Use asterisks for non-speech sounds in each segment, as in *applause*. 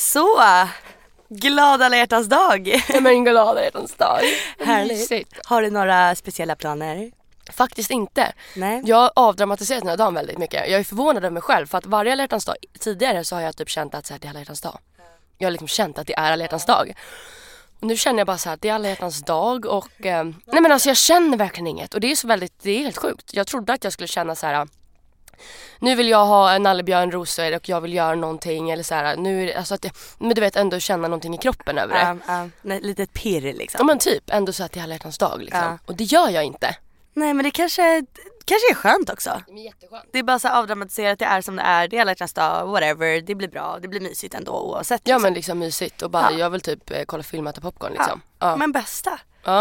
Så, glad alla hjärtans dag. Men glada hjärtans dag. Härligt. Har du några speciella planer? Faktiskt inte. Nej. Jag har avdramatiserat den här dagen väldigt mycket. Jag är förvånad över mig själv för att varje alla hjärtans dag tidigare så har jag typ känt att så här, det är alla hjärtans dag. Jag har liksom känt att det är alla hjärtans dag. Och nu känner jag bara så här att det är alla hjärtans dag och eh, nej men alltså jag känner verkligen inget och det är så väldigt, det är helt sjukt. Jag trodde att jag skulle känna så här nu vill jag ha en nallebjörn rosor och jag vill göra någonting eller så här, nu är det, alltså att det, men du vet ändå känna någonting i kroppen över det. Ja, ja. Nej, litet pirr Ja liksom. men typ, ändå så att det är alla hjärtans dag liksom. Ja. Och det gör jag inte. Nej men det kanske, kanske är skönt också. Det är jätteskönt. Det är bara så avdramatiserat, det är som det är, det är alla hjärtans dag, whatever, det blir bra, det blir mysigt ändå oavsett. Ja liksom. men liksom mysigt och bara Ja. jag vill typ eh, kolla film och äta popcorn liksom. Ja. Ja. Men bästa.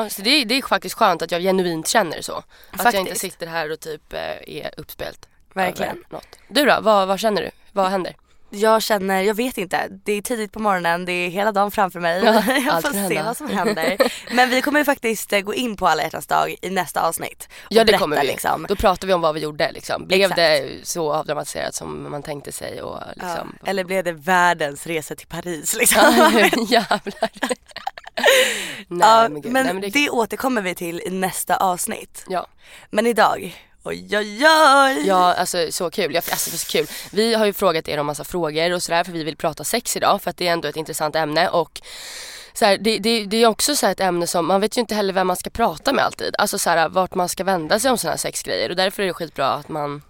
så det, är- det är faktiskt skönt att jag genuint känner så. Att jag inte Faktiskt. sitter här och typ eh, är uppspelt. Verkligen. Något. Du då, vad, vad känner du? Vad händer? Jag känner, jag vet inte, det är tidigt på morgonen, det är hela dagen framför mig. *laughs* Ja, *laughs* jag får se hända. vad som händer. Men vi kommer ju faktiskt eh, gå in på alla hjärtans dag i nästa avsnitt. Ja det berätta, kommer vi. Liksom. Då pratar vi om vad vi gjorde liksom. Blev Exakt. det så avdramatiserat som man tänkte sig och Ja, liksom. eller blev det världens resa till Paris liksom? *laughs* Jävlar. Nej ja, men men Nej, men det... det... återkommer vi till i nästa avsnitt. Ja. Men idag, oj oj oj! Ja, alltså så kul. Jag, alltså, så kul. Vi har ju frågat er om massa frågor och sådär för vi vill prata sex idag för att det är ändå ett intressant ämne och så här, det, det, det är också så här ett ämne som man vet ju inte heller vem man ska prata med alltid. Alltså så här, vart man ska vända sig om sådana här sexgrejer och därför är det skitbra att man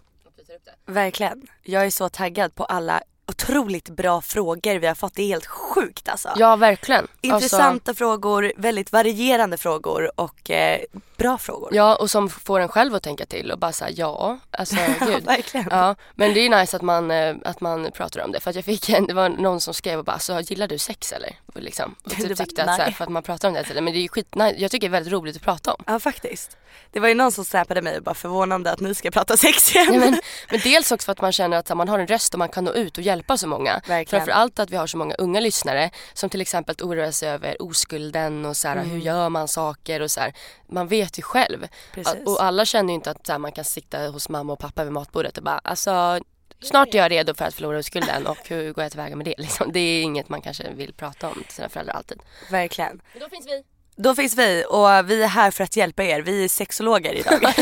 Verkligen. Jag är så taggad på alla otroligt bra frågor vi har fått. Det är helt sjukt alltså. Ja verkligen. Intressanta frågor, väldigt varierande frågor och eh, bra frågor. Alltså, ja och som får en själv att tänka till och bara säga ja, alltså *laughs* gud. verkligen. Ja, men det är ju nice att man, eh, att man pratar om det för att jag fick en, det var någon som skrev och bara så gillar du sex eller? Och Liksom. Och *laughs* Du typ bara, tyckte att så här, för att man pratar om det hela men det är ju skit, nej, jag tycker det är väldigt roligt att prata om. Ja faktiskt. Det var ju någon som snappade mig och bara förvånande att ni ska prata sex igen. Nej, men, *laughs* men dels också för att man känner att här, man har en röst och man kan nå ut och hjälpa så många. Verkligen. Framförallt att vi har så många unga lyssnare som till exempel oroar sig över oskulden och så här, Mm. hur gör man saker och så här. Man vet ju själv. Precis. Och alla känner ju inte att så man kan sitta hos mamma och pappa vid matbordet och bara alltså Snart är jag redo för att förlora oskulden och hur går jag tillväga med det liksom? Det är inget man kanske vill prata om till sina föräldrar alltid. Verkligen. Men då finns vi. Då finns vi och vi är här för att hjälpa er. Vi är sexologer idag. *laughs*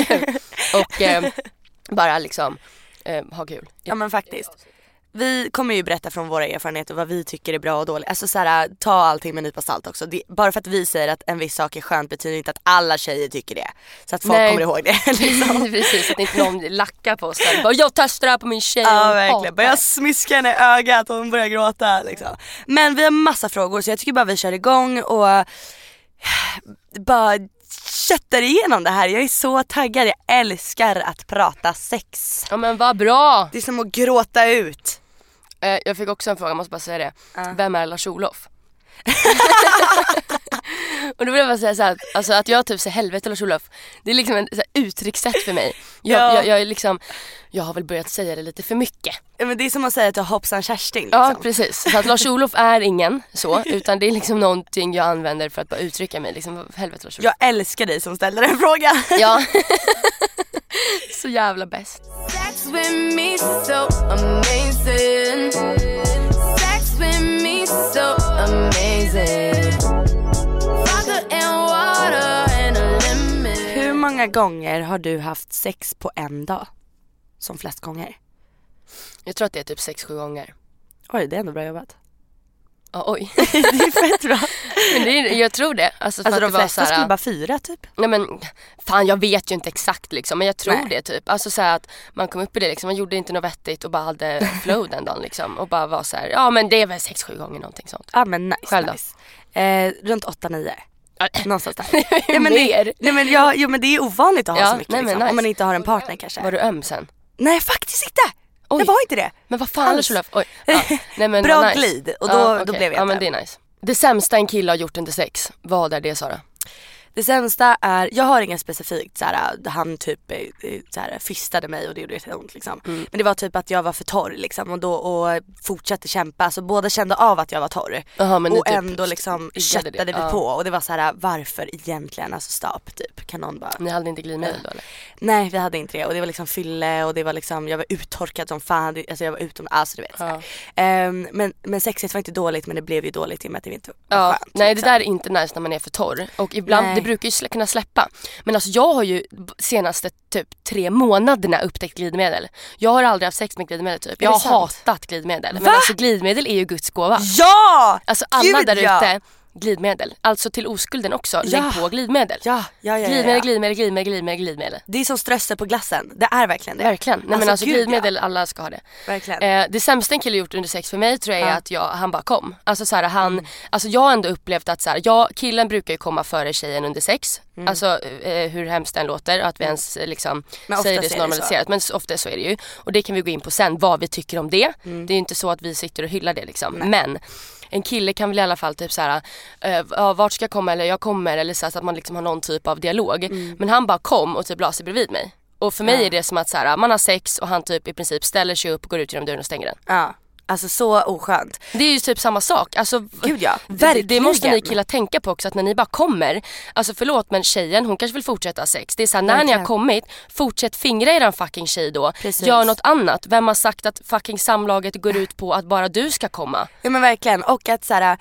Och eh, bara liksom eh, ha kul. ja men faktiskt. Vi kommer ju berätta från våra erfarenheter vad vi tycker är bra och dåligt. Alltså så här, ta allting med en nypa salt också. Det, bara för att vi säger att en viss sak är skönt betyder inte att alla tjejer tycker det. Så att folk Nej. kommer ihåg det. *laughs* liksom. *laughs* Precis, att inte någon lackar på oss. Bara, Jag testar det här på min tjej Ja verkligen, hatar börjar det." smiska henne i ögat och hon börjar gråta liksom. Men vi har massa frågor så jag tycker bara vi kör igång och *sighs* bara köttar igenom det här. Jag är så taggad, jag älskar att prata sex. Ja men vad bra! Det är som att gråta ut. Eh, jag fick också en fråga, jag måste bara säga det. Vem är Lars-Olof? Och då vill jag bara säga så här, att, alltså att jag typ säger helvete Lars-Olof, det är liksom här, uttryckssätt för mig. Jag, Ja. jag, jag är liksom, jag har väl börjat säga det lite för mycket. Ja, Men det är som att säga att jag har hoppsan Kerstin Ja liksom. precis, så att Lars-Olof är ingen så, utan det är liksom någonting jag använder för att bara uttrycka mig. Liksom, helvete Lars-Olof. Jag älskar dig som ställer den frågan. Ja. *laughs* så jävla bäst. Många gånger har du haft sex på en dag? som flest gånger? Jag tror att det är typ 6-7 gånger. Oj, det är ändå bra jobbat. Ja, oj. *laughs* det är fett bra. Men det är, jag tror det. Alltså, Alltså de flesta så här- skulle bara fyra typ. Nej men fan jag vet ju inte exakt liksom men jag tror Nej. det typ. Alltså så att man kom upp i det liksom, man gjorde inte något vettigt och bara hade *laughs* flow den dagen liksom. Och bara var så här, ja men det är väl 6-7 gånger någonting sånt. Ja men nice. Själv då? nice. Eh, runt 8-9. Ja, Någonstans *laughs* där. ja, men det, nej, men ja, jo men det är ovanligt att ha Ja, så mycket nej, liksom, nice. om man inte har en partner kanske. Var du öm sen? Nej faktiskt inte! Oj. Det var inte det. Men vad fan Alls. Oj. Ja. *laughs* Nej, men Bra nice. glid, och då- ja, då okej. blev jag Ja men inte. det är nice. Det sämsta en kille har gjort under sex, vad är det Sara? Det sämsta är, jag har inget specifikt såhär, han typ eh, eh, såhär, fistade mig och det gjorde jätteont liksom. Mm. Men det var typ att jag var för torr liksom och då och fortsatte kämpa. Så båda kände av att jag var torr. Ni och typ ändå liksom det. köttade vi Ja. på och det var så här: varför egentligen? Alltså stopp typ. Kan någon bara Ni hade inte glidmedel då eller? Nej vi hade inte det och det var liksom fylle och det var liksom, jag var uttorkad som fan, Det- alltså jag var utom, alltså du vet här. Ehm, men, men sexet var inte dåligt men det blev ju dåligt i och med att det inte var Ja, skönt. nej det liksom. där är inte nice när man är för torr. Och ibland, det brukar ju kunna släppa. Men alltså jag har ju senaste typ tre månaderna upptäckt glidmedel. Jag har aldrig haft sex med glidmedel typ. Jag har sant? hatat glidmedel. Men Va? alltså glidmedel är ju Guds gåva. Ja! Alltså alla Gud, där ja. Glidmedel. Alltså till oskulden också, Ja. lägg på glidmedel. Ja, ja, ja, ja, Glidmedel, ja. glidmedel, glidmedel, glidmedel, glidmedel. Det är som strössel på glassen, det är verkligen det. Verkligen. Nej men alltså gud, glidmedel, alla ska ha det. Ja. Verkligen. Eh, det sämsta en kille gjort under sex för mig tror jag är Ja. att jag, han bara kom. Alltså så här, han, Mm. alltså jag har ändå upplevt att så här, jag, killen brukar ju komma före tjejen under sex. Alltså eh, hur hemskt den låter, att vi ens eh, liksom Mm. Men säger det så normaliserat. Men ofta så är det ju. Och det kan vi gå in på sen, vad vi tycker om det. Mm. Det är ju inte så att vi sitter och hyllar det liksom. Men en kille kan väl i alla fall typ såhär, uh, ja, vart ska jag komma eller jag kommer eller så, här, så att man liksom har någon typ av dialog. Mm. Men han bara kom och typ la sig bredvid mig. Och för mig är det som att så här, man har sex och han typ i princip ställer sig upp, går ut genom dörren och stänger den. Ja. Alltså så oskönt. Det är ju typ samma sak. Alltså, Gud, ja. *laughs* det, det måste ni Verkligen. killar tänka på också att när ni bara kommer, alltså förlåt men tjejen hon kanske vill fortsätta ha sex. Det är såhär när ni har Verkligen. kommit, fortsätt fingra eran fucking tjej då. Precis. Gör något annat. Vem har sagt att fucking samlaget går ut på att bara du ska komma? Ja men verkligen och att såhär,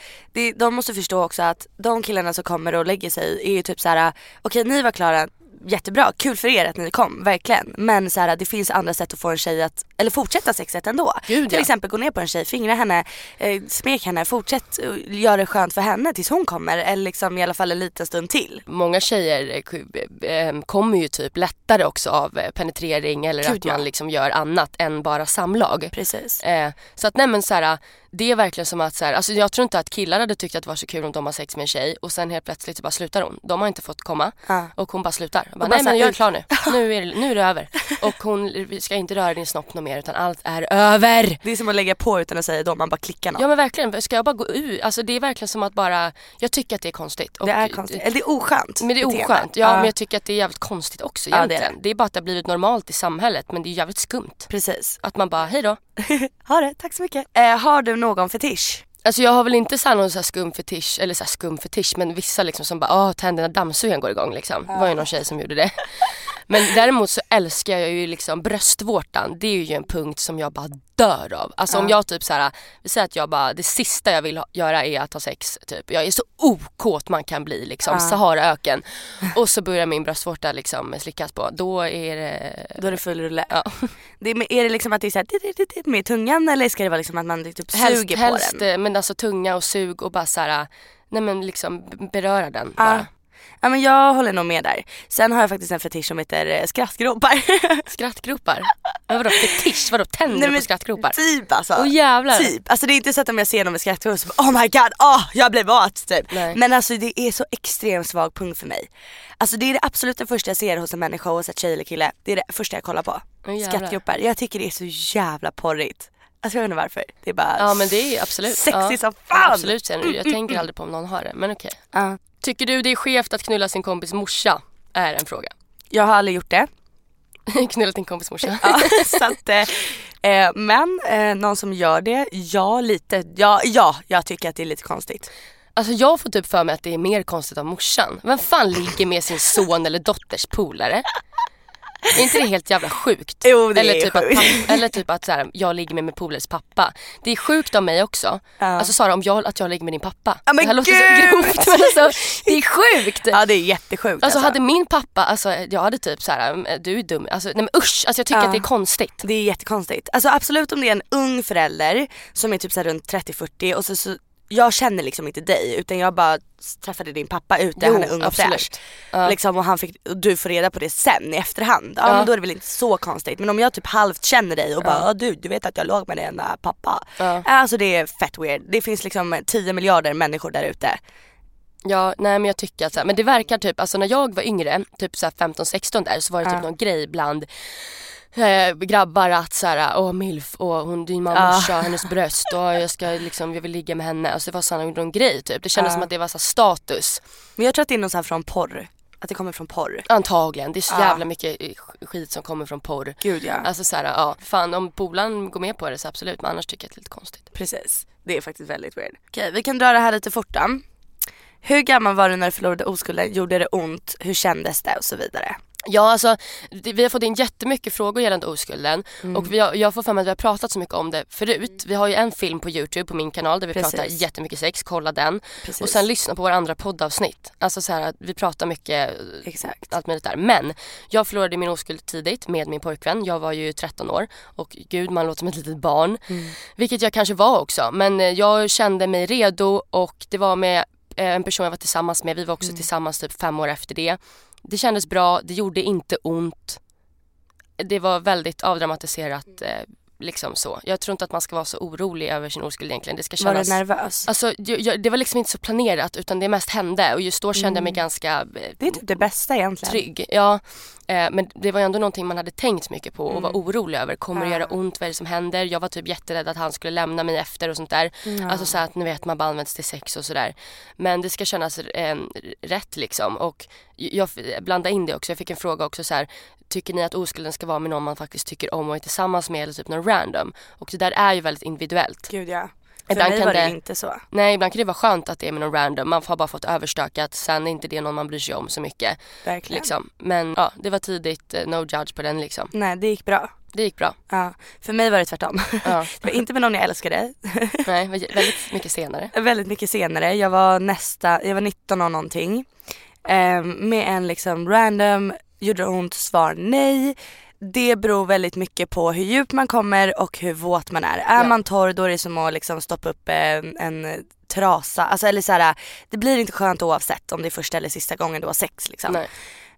de måste förstå också att de killarna som kommer och lägger sig är ju typ såhär, okej ni var klara, jättebra, kul för er att ni kom, verkligen. Men såhär, det finns andra sätt att få en tjej att, eller fortsätta sexet ändå. Gud, Till ja. exempel gå ner på en tjej, fingra henne, eh, smek henne, fortsätt eh, göra det skönt för henne tills hon kommer eller liksom i alla fall en liten stund till. Många tjejer eh, ku- eh, kommer ju typ lättare också av eh, penetrering eller Gud, att man ja. liksom gör annat än bara samlag. Precis. Eh, så att nej men så här, det är verkligen som att så här, alltså jag tror inte att killar hade tyckt att det var så kul om de har sex med en tjej och sen helt plötsligt så bara slutar hon. De har inte fått komma Ja. och hon bara slutar. Bara, bara nej men jag är ut. klar nu. Nu är, det, nu är det över. *laughs* Och hon ska inte röra din snopp något mer utan allt är över. Det är som att lägga på utan att säga då, man bara klickar något. Ja men verkligen, ska jag bara gå ur? Alltså det är verkligen som att bara, jag tycker att det är konstigt. Och det är konstigt, eller det är oskönt Men det är oskönt. Ja, men jag tycker att det är jävligt konstigt också Ja, det är egentligen. det, är bara att det har blivit normalt i samhället men det är jävligt skumt. Precis. Att man bara, hej då. *laughs* ha det, tack så mycket. Eh, har du någon fetisch? Alltså jag har väl inte så någon så skum fetisch, eller så skum fetisch men vissa liksom som bara åh tänderna dammsugaren går igång liksom. Det var ju någon tjej som gjorde det. Men däremot så älskar jag ju liksom bröstvårtan. Det är ju en punkt som jag bara dör av. Alltså om jag typ så här, vi säger att jag bara, det sista jag vill göra är att ha sex typ. Jag är så okåt man kan bli liksom, Saharaöken. Och så börjar min bröstvårta liksom slickas på. Då är det Då är det full rulle. Ja. *laughs* Det är, är det liksom att det är så här, med tungan eller ska det vara liksom att man typ helst, suger helst, på den? eh, men alltså tunga och sug och bara så här, nej men liksom beröra den Ja. bara. Ja men jag håller nog med där. Sen har jag faktiskt en fetisch som heter eh, skrattgropar. *laughs* Skrattgropar? Men vadå fetisch? Vadå tänder Nej, men på skrattgropar? Typ alltså. Åh jävlar. Typ. Alltså det är inte så att om jag ser någon med skrattgropar så oh my god, oh, jag blev åt typ. Nej. Men alltså det är så extremt svag punkt för mig. Alltså det är det absolut det första jag ser hos en människa oavsett tjej eller kille. Det är det första jag kollar på. Jävlar. Skrattgropar. Jag tycker det är så jävla porrigt. Alltså jag inte varför. Det är bara Ja men det är absolut. sexy ja. som fan. Absolut, jag tänker aldrig på om någon har det. Men okej. Ja. Tycker du det är skevt att knulla sin kompis morsa? Är en fråga. Jag har aldrig gjort det. *laughs* Knullat din kompis morsa? Ja, *laughs* så att, eh, eh, men eh, någon som gör det, ja lite. Ja, ja, jag tycker att det är lite konstigt. Alltså jag får typ för mig att det är mer konstigt av morsan. Vem fan ligger med sin son eller dotters polare? Är inte det helt jävla sjukt? Jo, det eller, är typ att sjukt. pappa, eller typ att så här, jag ligger med min polares pappa. Det är sjukt av mig också. Alltså Sara, om jag, att jag ligger med din pappa. Ja, men det här låter gud! så grovt men alltså, det är sjukt. Ja det är jättesjukt Alltså hade min pappa, alltså jag hade typ så här, du är dum, alltså nej men usch, alltså jag tycker Ja. att det är konstigt. Det är jättekonstigt. Alltså absolut om det är en ung förälder som är typ så runt 30-40 och så, så jag känner liksom inte dig utan jag bara träffade din pappa ute, Jo, han är ung och fräsch. Ja. Liksom, och, han fick, och du får reda på det sen i efterhand. Ja, Ja. men då är det väl inte så konstigt. Men om jag typ halvt känner dig och bara "Ja, du, du vet att jag låg med din äh, pappa. Ja. Alltså det är fett weird. Det finns liksom 10 miljarder människor där ute. Ja, nej men jag tycker att så här, men det verkar typ, alltså när jag var yngre, typ så här 15-16 där så var det typ någon grej bland eh, grabbar att såhär, åh milf, åh hon, din mamma, hennes bröst, och jag ska liksom, jag vill ligga med henne. Alltså det var sån någon grej typ. Det kändes som att det var så här status. Men jag tror att det är något så här från porr. Att det kommer från porr. Antagligen, det är så Ja. jävla mycket eh, skit som kommer från porr. Gud ja. Alltså såhär, ja, fan om polaren går med på det så absolut, men annars tycker jag att det är lite konstigt. Precis. Det är faktiskt väldigt weird. Okej, vi kan dra det här lite fort då. Hur gammal var du när du förlorade oskulden? Gjorde det ont? Hur kändes det? Och så vidare. Ja alltså vi har fått in jättemycket frågor gällande oskulden Mm. och har, jag får för mig att vi har pratat så mycket om det förut. Vi har ju en film på Youtube på min kanal där vi Precis. pratar jättemycket sex, kolla den. Precis. Och sen lyssna på våra andra poddavsnitt. Alltså så här att vi pratar mycket Exakt. allt möjligt där. Men jag förlorade min oskuld tidigt med min pojkvän. Jag var ju 13 år och gud man låter som ett litet barn. Mm. Vilket jag kanske var också. Men eh, jag kände mig redo och det var med eh, en person jag var tillsammans med. Vi var också tillsammans typ fem år efter det. Det kändes bra, det gjorde inte ont. Det var väldigt avdramatiserat eh, liksom så. Jag tror inte att man ska vara så orolig över sin oskuld egentligen. Det ska Var kännas... du nervös? Alltså, jag, jag, det var liksom inte så planerat utan det mest hände och just då kände jag mig ganska eh, det är typ det bästa egentligen. trygg. Ja, eh, men det var ju ändå någonting man hade tänkt mycket på och var orolig över. Kommer det göra ont? Vad är det som händer? Jag var typ jätterädd att han skulle lämna mig efter och sånt där. Alltså så att ni vet man bara används till sex och sådär. Men det ska kännas eh, rätt liksom och jag blandade in det också. Jag fick en fråga också så här. Tycker ni att oskulden ska vara med någon man faktiskt tycker om och är tillsammans med eller typ någon random? Och det där är ju väldigt individuellt. Gud ja. För Ibland mig var det det- inte så. Nej, ibland kan det vara skönt att det är med någon random. Man har bara fått överstökat. Sen är inte det någon man bryr sig om så mycket. Verkligen. Liksom. Men ja, det var tidigt. eh, No judge på den liksom. Nej det gick bra. Det gick bra. Ja. För mig var det tvärtom. Ja. *laughs* det var inte med någon jag älskade. *laughs* Nej, väldigt mycket senare. Väldigt mycket senare. Jag var nästa, jag var 19 och någonting. Ehm, med en liksom random, gjorde ont, svar nej. Det beror väldigt mycket på hur djupt man kommer och hur våt man är. Är Ja. man torr då är det som att liksom stoppa upp en, en trasa. Alltså, eller så här, det blir inte skönt oavsett om det är första eller sista gången du har sex. Liksom. Nej.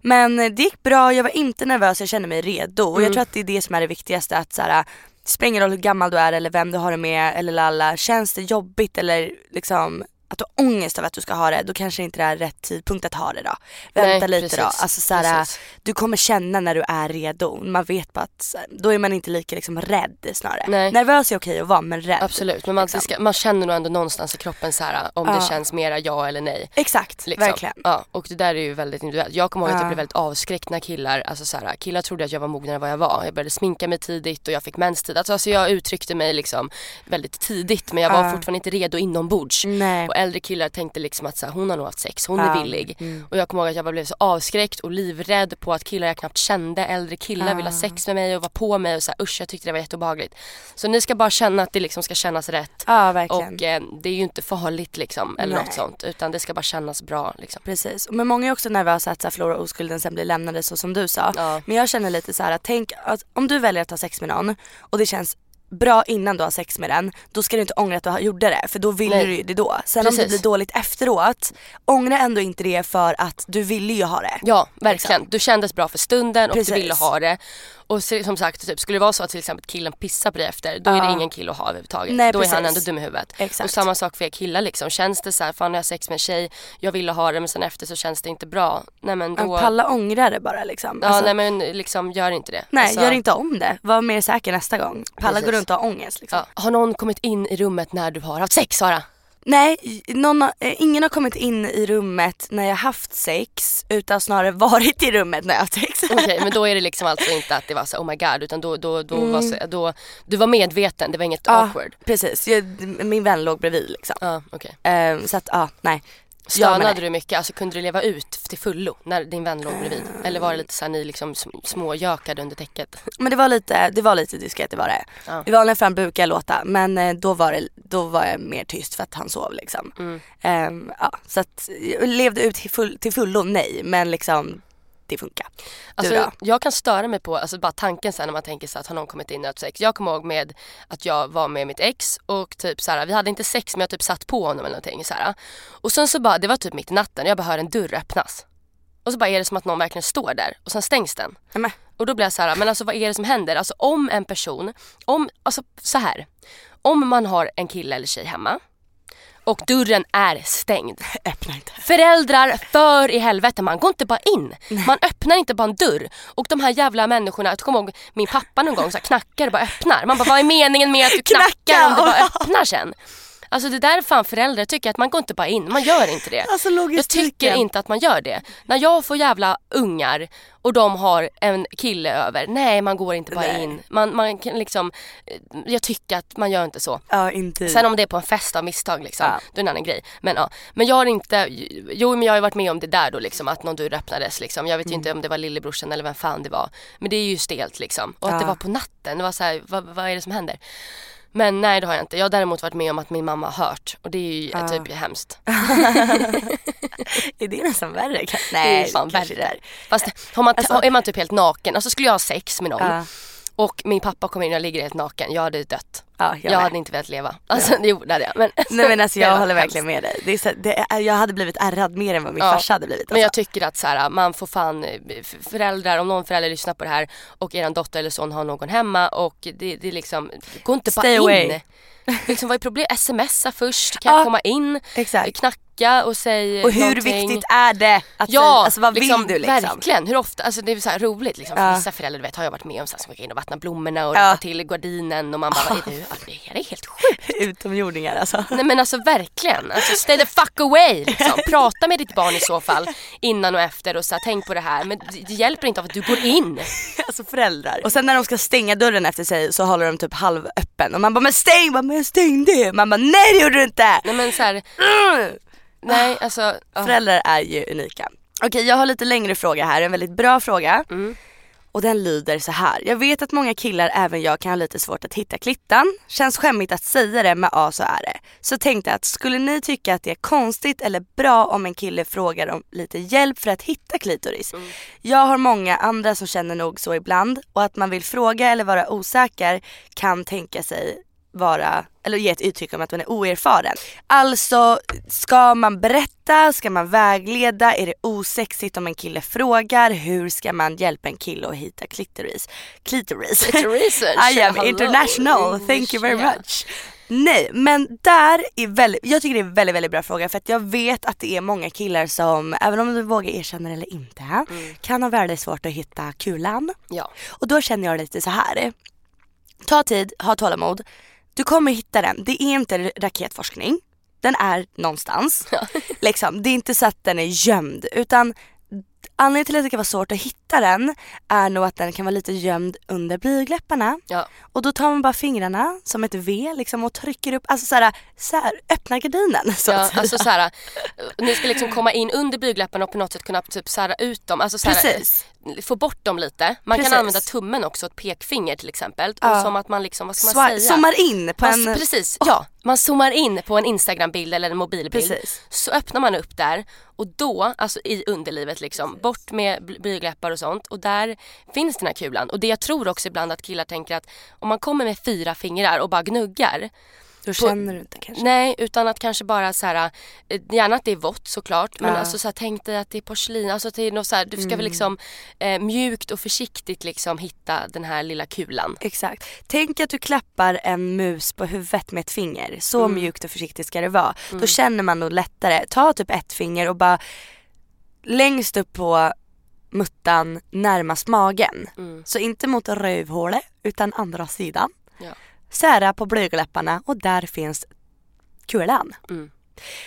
Men eh, det gick bra, jag var inte nervös, jag kände mig redo. Och Mm. jag tror att det är det som är det viktigaste. Att så här, spelar ingen roll hur gammal du är eller vem du har det med eller lalla. Känns det jobbigt eller liksom att du har ångest över att du ska ha det, då kanske inte det är rätt tidpunkt att ha det då. Vänta Nej, lite då. precis. Alltså så här, du kommer känna när du är redo. Man vet bara att då är man inte lika liksom rädd snarare. Nej. Nervös är okej att vara men rädd. Absolut, men man, liksom. ska, man känner nog ändå någonstans i kroppen så här om Ja. det känns mera ja eller nej. Exakt, Liksom. verkligen. Ja, och det där är ju väldigt individuellt. Jag kommer ihåg att Ja. jag blev väldigt avskräckt när killar, alltså så här, killar trodde att jag var mognare än vad jag var. Jag började sminka mig tidigt och jag fick menstid. Alltså, alltså jag uttryckte mig liksom väldigt tidigt men jag var Ja. fortfarande inte redo inombords. Nej. Äldre killar tänkte liksom att så här, hon har nog haft sex, hon är villig. Och jag kommer ihåg att jag bara blev så avskräckt och livrädd på att killar jag knappt kände, äldre killar ville ha sex med mig och var på mig och så här, usch jag tyckte det var jätteobehagligt. Så ni ska bara känna att det liksom ska kännas rätt. Verkligen. Och eh, det är ju inte farligt liksom eller Nej. något sånt utan det ska bara kännas bra liksom. Precis, men många är också nervösa att så här, förlora oskulden sen blir lämnade så som du sa. Ja. Men jag känner lite så här att tänk att om du väljer att ha sex med någon och det känns bra innan du har sex med den, då ska du inte ångra att du har- gjorde det för då vill Nej. du det då. Sen om det Precis. blir dåligt efteråt, ångra ändå inte det för att du ville ju ha det. Ja, verkligen. Du kändes bra för stunden och Precis. du ville ha det. Och som sagt, typ, skulle det vara så att till exempel killen pissar på dig efter, då är det ingen kille att ha överhuvudtaget. Nej, då är han precis. ändå dum i huvudet. Exakt. Och samma sak för er killar liksom. Känns det så här, fan jag har sex med en tjej, jag ville ha det men sen efter så känns det inte bra. Nej men då... Palla ångra det bara liksom. Ja Alltså, nej men liksom gör inte det. nej, Alltså, gör inte om det. Var mer säker nästa gång. Palla Precis. går runt och har ångest liksom. Ja. Har någon kommit in i rummet när du har haft sex Sara? Nej, någon, eh, ingen har kommit in i rummet när jag haft sex utan snarare *laughs* varit i rummet när jag haft sex. Okej men då är det liksom alltså inte att det var så oh my god utan då, då, då, var, Mm. så, då du var medveten, det var inget awkward. precis, jag, min vän låg bredvid liksom. Ja okej. Ehm, så att ja, nej. Stönade du mycket? Alltså kunde du leva ut till fullo när din vän låg bredvid? Eller var det lite såhär ni liksom sm- småjökade under täcket? Men det var lite, det var lite diskret, det var det. Ja. I vanliga fall brukar jag låta men eh, då var, det, då var jag mer tyst för att han sov liksom. Mm. Ehm, ja, så att jag levde ut till, full, till fullo, nej men liksom det funkar. Alltså, du då? jag kan störa mig på alltså bara tanken sen när man tänker så att har någon kommit in och haft sex. Jag kommer ihåg med att jag var med mitt ex och typ så här, vi hade inte sex men jag typ satt på honom eller någonting så här. Och sen så bara, det var typ mitt i natten och jag bara hör en dörr öppnas. Och så bara är det som att någon verkligen står där och sen stängs den. Men, Och då blir jag så här, men alltså vad är det som händer? Alltså om en person, om, alltså så här. Om man har en kille eller tjej hemma och dörren är stängd. *laughs* öppna inte. Föräldrar, för i helvete, man går inte bara in. Man öppnar inte bara en dörr. Och de här jävla människorna, jag kommer ihåg min pappa någon gång så här, knackar och bara öppnar. Man bara, vad är meningen med att du knackar Knacka! om du bara öppnar sen? Alltså det där är fan föräldrar tycker att man går inte bara in, man gör inte det. Alltså Jag logistiken. tycker inte att man gör det. När jag får jävla ungar och de har en kille över, nej man går inte bara Nej. in. Man, man kan liksom, jag tycker att man gör inte så. Ja inte. Sen om det är på en fest av misstag liksom, Ja. då är det en annan grej. Men ja, men jag har inte, jo men jag har ju varit med om det där då liksom att någon dörr öppnades liksom. Jag vet Mm. ju inte om det var lillebrorsan eller vem fan det var. Men det är ju stelt liksom. Och att Ja. det var på natten, det var så här, vad, vad är det som händer? Men nej det har jag inte. Jag har däremot varit med om att min mamma har hört och det är ju Ja. typ hemskt. *laughs* är det nästan värre? Kan- Det är Nej, fan värre. Fast har man, Alltså- är man typ helt naken, alltså skulle jag ha sex med någon Ja. Och min pappa kommer in och jag ligger helt naken, jag hade dött. Ja, jag, Jag, hade inte velat leva. Alltså jo det hade jag. Men, *laughs* Nej men alltså jag *laughs* håller verkligen med dig. Det är så, det är, jag hade blivit ärrad mer än vad min Ja. farsa hade blivit. Men jag Alltså. tycker att så här, man får fan, eh, föräldrar, om någon förälder lyssnar på det här och er dotter eller son har någon hemma och det, det liksom, gå inte bara Stay in. away. Liksom vad är problemet? Smsa först, kan jag Ja, komma in? exakt. Knacka och säg Och hur någonting. viktigt är det att Ja, säga, alltså vad liksom, vill du liksom? Verkligen, hur ofta, alltså det är så roligt liksom. För Ja. Vissa föräldrar du vet, har jag varit med om så här, som går in och vattnar blommorna och Ja. till gardinen och man bara, vad är du? Alltså, *laughs* det är helt sjukt. *laughs* Utomjordingar alltså. Nej men alltså verkligen, alltså stay the fuck away liksom. *laughs* Prata med ditt barn i så fall innan och efter och så här, tänk på det här. Men det, hjälper inte av att du går in. alltså föräldrar. Och sen när de ska stänga dörren efter sig så håller de typ halvöppen och man bara men stäng, bara, men jag stängde. Man bara nej det gjorde du inte. Nej men så här, Mm. Nej alltså. ja. Föräldrar är ju unika. Okej jag har lite längre fråga här, en väldigt bra fråga. Mm. Och den lyder så här. Jag vet att många killar, även jag, kan ha lite svårt att hitta klittan. Känns skämmigt att säga det men ja så är det. Så tänkte att skulle ni tycka att det är konstigt eller bra om en kille frågar om lite hjälp för att hitta klitoris? Jag har många andra som känner nog så ibland och att man vill fråga eller vara osäker kan tänka sig vara, eller ge ett uttryck om att man är oerfaren. Alltså, ska man berätta? Ska man vägleda? Är det osexigt om en kille frågar? Hur ska man hjälpa en kille att hitta klitoris? Klitoris? research. *laughs* I am Hello. international, thank you very Yeah. much. Nej men där är väldigt, jag tycker det är en väldigt väldigt bra fråga för att jag vet att det är många killar som, även om du vågar erkänna det eller inte, kan ha väldigt svårt att hitta kulan. Ja. Och då känner jag lite så här. Ta tid, ha tålamod. Du kommer hitta den. Det är inte raketforskning. Den är någonstans. *laughs* Liksom, det är inte så att den är gömd utan anledningen till att det kan vara svårt att hitta den är nog att den kan vara lite gömd under blygdläpparna. Ja. Och då tar man bara fingrarna som ett V liksom och trycker upp, alltså såhär, så här, öppna gardinen så Ja, alltså såhär, *laughs* ni ska liksom komma in under blygdläpparna och på något sätt kunna typ sära ut dem. Alltså såhär, Precis. Få bort dem lite. Man Precis. kan använda tummen också, ett pekfinger till exempel. Ja. Och som att man liksom, vad ska man Swa- säga? zoomar in på man, en... Precis, ja. Man zoomar in på en instagrambild eller en mobilbild. Precis. Så öppnar man upp där och då, alltså i underlivet liksom, bort med bl- blygdläppar och sånt och där finns den här kulan. Och det jag tror också ibland att killar tänker att om man kommer med fyra fingrar och bara gnuggar Då känner du inte kanske. Nej, utan att kanske bara så här, eh, gärna att det är vått såklart, men Ja. alltså så här, tänk dig att det är porslin, alltså det är något så här, du ska Mm. väl liksom eh, mjukt och försiktigt liksom hitta den här lilla kulan. Exakt. Tänk att du klappar en mus på huvudet med ett finger. Så Mm. mjukt och försiktigt ska det vara. Då känner man nog lättare. Ta typ ett finger och bara längst upp på muttan närmast magen. Mm. Så inte mot rövhålet utan andra sidan. Ja. Sära på blygdläpparna och där finns kulan. Mm.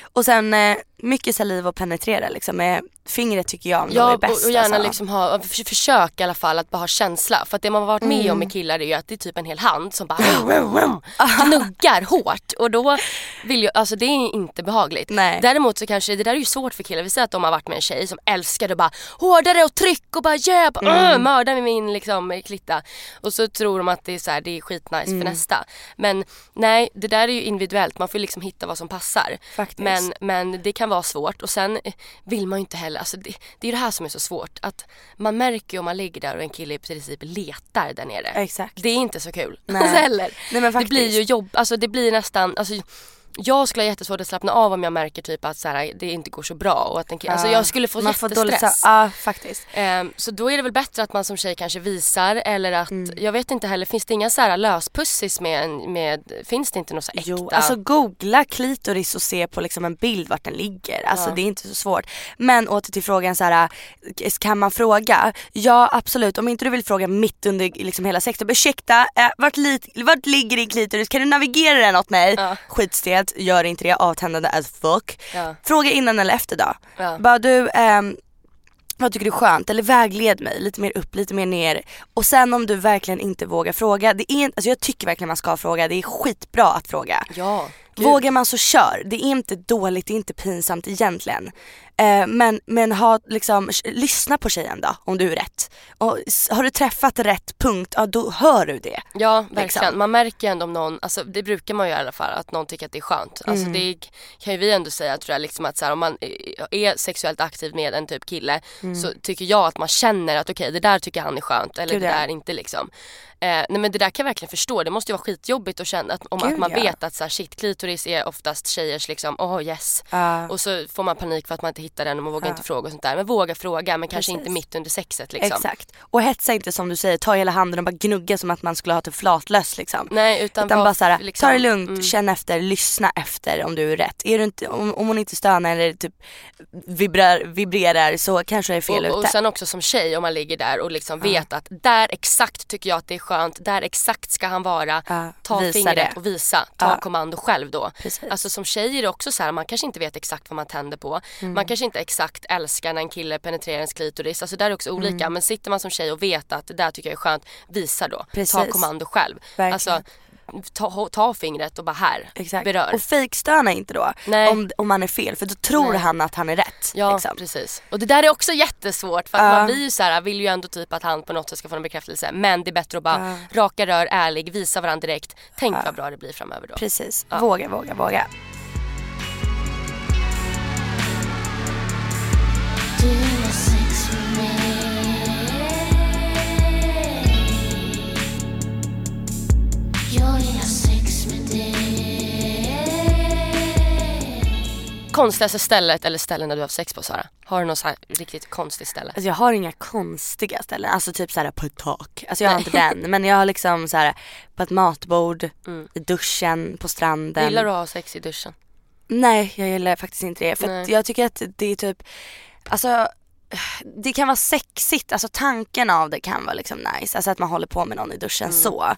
Och sen eh, mycket saliv och penetrera liksom. Eh, fingret tycker jag ändå Ja är bäst. och, och gärna alltså. liksom ha, för, försök i alla fall att bara ha känsla. För att det man har varit med Mm. om med killar är ju att det är typ en hel hand som bara *laughs* gnuggar hårt. Och då vill jag, alltså det är inte behagligt. Nej. Däremot så kanske, det där är ju svårt för killar. Vi säger att de har varit med en tjej som älskar det och bara hårdare och tryck och bara yeah, bara, Mm. uh, mörda med min liksom klitta. Och så tror de att det är, så här, det är skitnice Mm. för nästa. Men nej, det där är ju individuellt. Man får ju liksom hitta vad som passar. Faktiskt. Men, men det kan vara svårt och sen eh, vill man ju inte heller, alltså det, det är det här som är så svårt. Att man märker ju om man ligger där och en kille i princip letar där nere. Exakt. Det är inte så kul. Nej. *laughs* Alltså heller. Nej, men det blir faktiskt. ju jobb, alltså det blir nästan, alltså jag skulle ha jättesvårt att slappna av om jag märker typ att så här, det inte går så bra och att en kille, alltså Ja. jag skulle få Man får jättestress. dåligt Ja faktiskt. Ehm, så då är det väl bättre att man som tjej kanske visar eller att, Mm. jag vet inte heller, finns det inga så här löspussis med, med finns det inte något så äkta? Jo, alltså googla klitoris och se på liksom en bild vart den ligger. Alltså Ja. det är inte så svårt. Men åter till frågan så här, kan man fråga? Ja absolut, om inte du vill fråga mitt under liksom hela sexet. Ursäkta, eh, vart, li- vart ligger din klitoris? Kan du navigera den åt mig? Ja. Skitstelt, gör inte det, avtändande as fuck. Ja. Fråga innan eller efter då. Ja. Bara du, ehm, vad tycker du är skönt? Eller vägled mig lite mer upp, lite mer ner. Och sen om du verkligen inte vågar fråga, det är, alltså jag tycker verkligen man ska fråga, det är skitbra att fråga. Ja, gud. Vågar man så kör. Det är inte dåligt, det är inte pinsamt egentligen. Eh, men men ha, liksom, lyssna på tjejen då om du är rätt. Och har du träffat rätt punkt, ja då hör du det. Ja verkligen. Liksom. Man märker ändå om någon, alltså det brukar man ju i alla fall, att någon tycker att det är skönt. Alltså Mm. det kan ju vi ändå säga tror jag liksom att så här, om man är sexuellt aktiv med en typ kille så tycker jag att man känner att okej det där tycker han är skönt eller Mm. Gud, det ja. där inte liksom. Eh, nej men det där kan jag verkligen förstå, det måste ju vara skitjobbigt att känna att, om Gud, att man ja. vet att så här, shit klitoris är oftast tjejers liksom, oh yes. Ja. Och så får man panik för att man inte hittar den och man vågar inte fråga och sånt där. Men våga fråga men kanske Precis. inte mitt under sexet liksom. Exakt. Och hetsa inte som du säger, ta hela handen och bara gnugga som att man skulle ha typ flatlöss liksom. Nej utan, Utan var- bara såhär, liksom, ta det lugnt, mm. känn efter, lyssna efter om du är rätt. Är du inte, om, om hon inte stönar eller typ vibrar, vibrerar så kanske jag är fel och, och ute. sen också som tjej om man ligger där och liksom vet att där exakt tycker jag att det är skönt, där exakt ska han vara. Ja, ta fingret det. och visa, ta Ja. kommando själv då. Precis. Alltså som tjej är det också så här, man kanske inte vet exakt vad man tänder på. Mm. Man kanske inte exakt älskar när en kille penetrerar ens klitoris. Alltså där är det också olika. Men sitter man som tjej och vet att det där tycker jag är skönt, visa då. Ta Precis. kommando själv. Verkligen. Alltså ta, ta fingret och bara här, Exakt. berör. Och fejkstöna inte då Nej. om, om man är fel för då tror Nej. han att han är rätt. Ja liksom. precis. Och det där är också jättesvårt för att Ja. man blir ju så här, vill ju ändå typ att han på något sätt ska få en bekräftelse. Men det är bättre att bara raka rör, ärlig, visa varandra direkt. Tänk vad bra det blir framöver då. Precis, våga, våga, våga. Konstigaste stället eller ställena du har haft sex på Sara? Har du något så här riktigt konstigt ställe? Alltså jag har inga konstiga ställen, alltså typ såhär på ett tak. Alltså jag har inte den men jag har liksom såhär på ett matbord, i duschen, på stranden. Gillar du att ha sex i duschen? Nej jag gillar faktiskt inte det för att Nej. jag tycker att det är typ, alltså det kan vara sexigt, alltså tanken av det kan vara liksom nice, alltså att man håller på med någon i duschen Mm. så.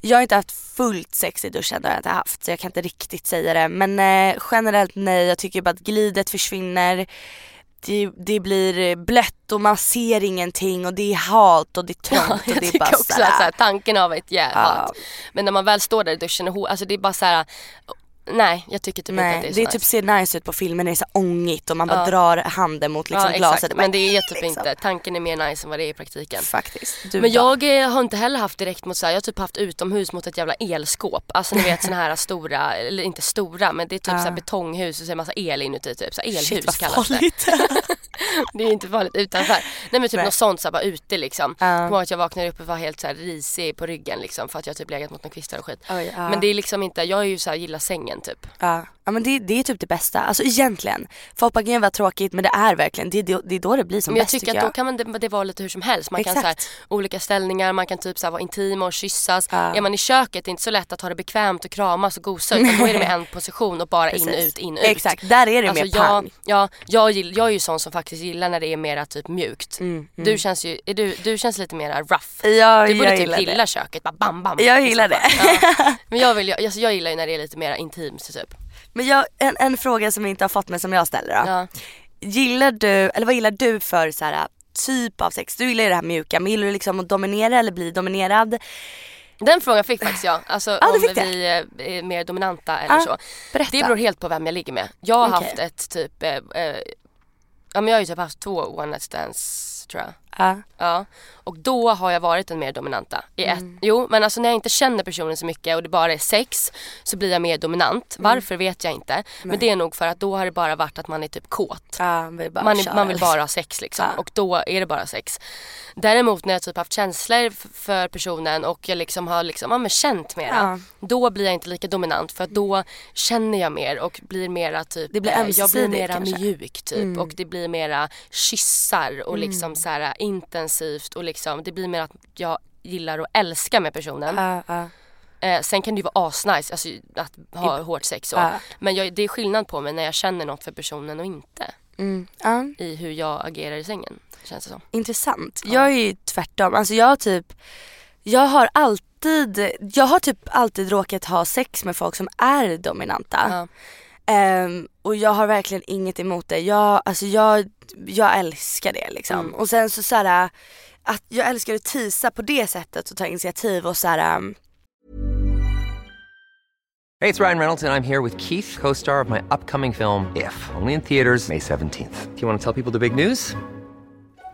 Jag har inte haft fullt sex i duschen, det har jag inte haft så jag kan inte riktigt säga det men eh, generellt nej, jag tycker bara att glidet försvinner det, det blir blött och man ser ingenting och det är halt och det är trångt och jag det är tycker bara också såhär, att så här, tanken av ett jävla Ja. Men när man väl står där i duschen och alltså det är bara så här. Nej jag tycker typ inte att Nej, det är så det är nice. typ ser nice ut på filmen det är så ångigt och man bara Ja. drar handen mot liksom ja, glaset. exakt. Men det är typ liksom. inte, tanken är mer nice än vad det är i praktiken. Faktiskt. Du Men jag eh, har inte heller haft direkt mot så här, jag har typ haft utomhus mot ett jävla elskåp. Alltså ni vet såna här *laughs* stora, eller inte stora men det är typ så här betonghus och så är det massa el inuti typ. Så elhus Shit vad kallas det. farligt. *laughs* Det är inte farligt utanför. Nej men typ Nej. något sånt så här, bara ute liksom. Ja. Kommer ihåg att jag vaknade upp och var helt så här risig på ryggen liksom för att jag typ legat mot några kvistar och skit. Oj, ja. Men det är liksom inte, jag är ju så här, gillar sängen typ. Ja, ja men det, det är typ det bästa. Alltså egentligen. Folk bara "Gud, vad tråkigt men det är verkligen, det, det, det är då det blir som Men jag bäst tycker att då kan man, det, det vara lite hur som helst. Man kan så här, Exakt. olika ställningar, man kan typ så här, vara intima och kyssas. Ja. Är man i köket det är inte så lätt att ha det bekvämt och kramas och gosa utan då är det med *laughs* en position och bara in, ut, in, ut. Exakt, där är det mer jag, pang. ja, jag, gill- jag är ju sån som faktiskt gillar när det är mera typ mjukt. Du känns ju, du, du känns lite mera rough. Ja, du borde jag typ gilla det. köket, bara bam bam. Jag i gillar det. Ja. *laughs* Men jag, vill, alltså, jag gillar ju när det är lite mera intimt typ. Men jag, en, en fråga som vi inte har fått men som jag ställer då. Ja. gillar du, eller vad gillar du för så här, typ av sex? Du gillar ju det här mjuka, men gillar du liksom att dominera eller bli dominerad? Den frågan fick faktiskt jag. Alltså du om vi eh, är mer dominanta eller Ja, så. berätta. Det beror helt på vem jag ligger med. Jag har Okej. haft ett typ, eh, eh, ja men jag har ju typ haft två one night stands tror jag. Ja. Ja, och då har jag varit den mer dominanta. I ett, Mm. Jo, men alltså när jag inte känner personen så mycket och det bara är sex så blir jag mer dominant. Mm. Varför vet jag inte. Men det är nog för att då har det bara varit att man är typ kåt. Ja, vill Man, är, man vill bara ha sex liksom. Ja. Och då är det bara sex. Däremot när jag typ haft känslor för personen och jag liksom har liksom, ja, men känt mera. Ja. Då blir jag inte lika dominant för att då känner jag mer och blir mera typ Det blir eh, Jag blir mera kanske. Mm. mjuk typ och det blir mera kyssar och liksom så här intensivt och liksom det blir mer att jag gillar att älska med personen. Ja, ja. Eh, sen kan det ju vara asnice alltså, att ha hårt sex så. Ja. Men jag, det är skillnad på mig när jag känner något för personen och inte. Mm. I hur jag agerar i sängen. Känns det som. Intressant. Jag är ju tvärtom. Alltså jag typ, jag har alltid, jag har typ alltid råkat ha sex med folk som är dominanta. Ehm, och jag har verkligen inget emot det. Jag, alltså jag, jag älskar det liksom. Mm. Och sen så såhär, att jag älskar att tisa på det sättet och ta initiativ och såhär, um, Hey, it's Ryan Reynolds, and I'm here with Keith, co star of my upcoming film, If, only in theaters, May 17th. Do you want to tell people the big news?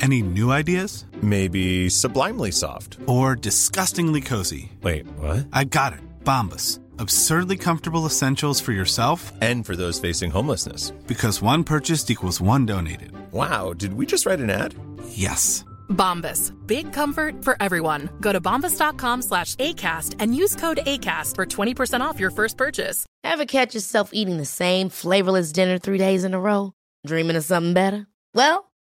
Any new ideas? Maybe sublimely soft. Or disgustingly cozy? Wait, what? I got it. Bombas. Absurdly comfortable essentials for yourself And for those facing homelessness. because one purchased equals one donated. Wow, did we just write an ad? Yes. Bombas. Big comfort for everyone. Go to bombas.com slash ACAST and use code ACAST for 20% off your first purchase. Ever catch yourself eating the same flavorless dinner three days in a row? Dreaming of something better? Well,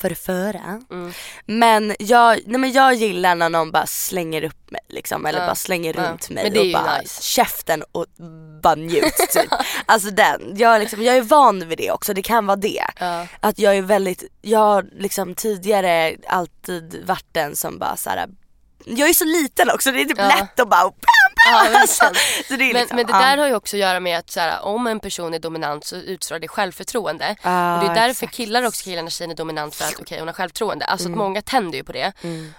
Förföra. Mm. Men, jag, nej men jag gillar när någon bara slänger upp mig liksom, eller Ja, bara slänger ja. runt mig och bara nice. käften och bara njut typ. *laughs* alltså den, jag, är liksom, jag är van vid det också, det kan vara det. Ja. Att jag är väldigt, jag har liksom tidigare alltid varit den som bara såhär jag är så liten också, det är typ lätt att bara Ja, men så det är Men, liksom, men det ja. där har ju också att göra med att så här, om en person är dominant så utstrålar det självförtroende. Ja, och det är därför exakt. killar också killar när tjejen är dominant för att okej hon har självförtroende. Alltså Mm. att många tänder ju på det.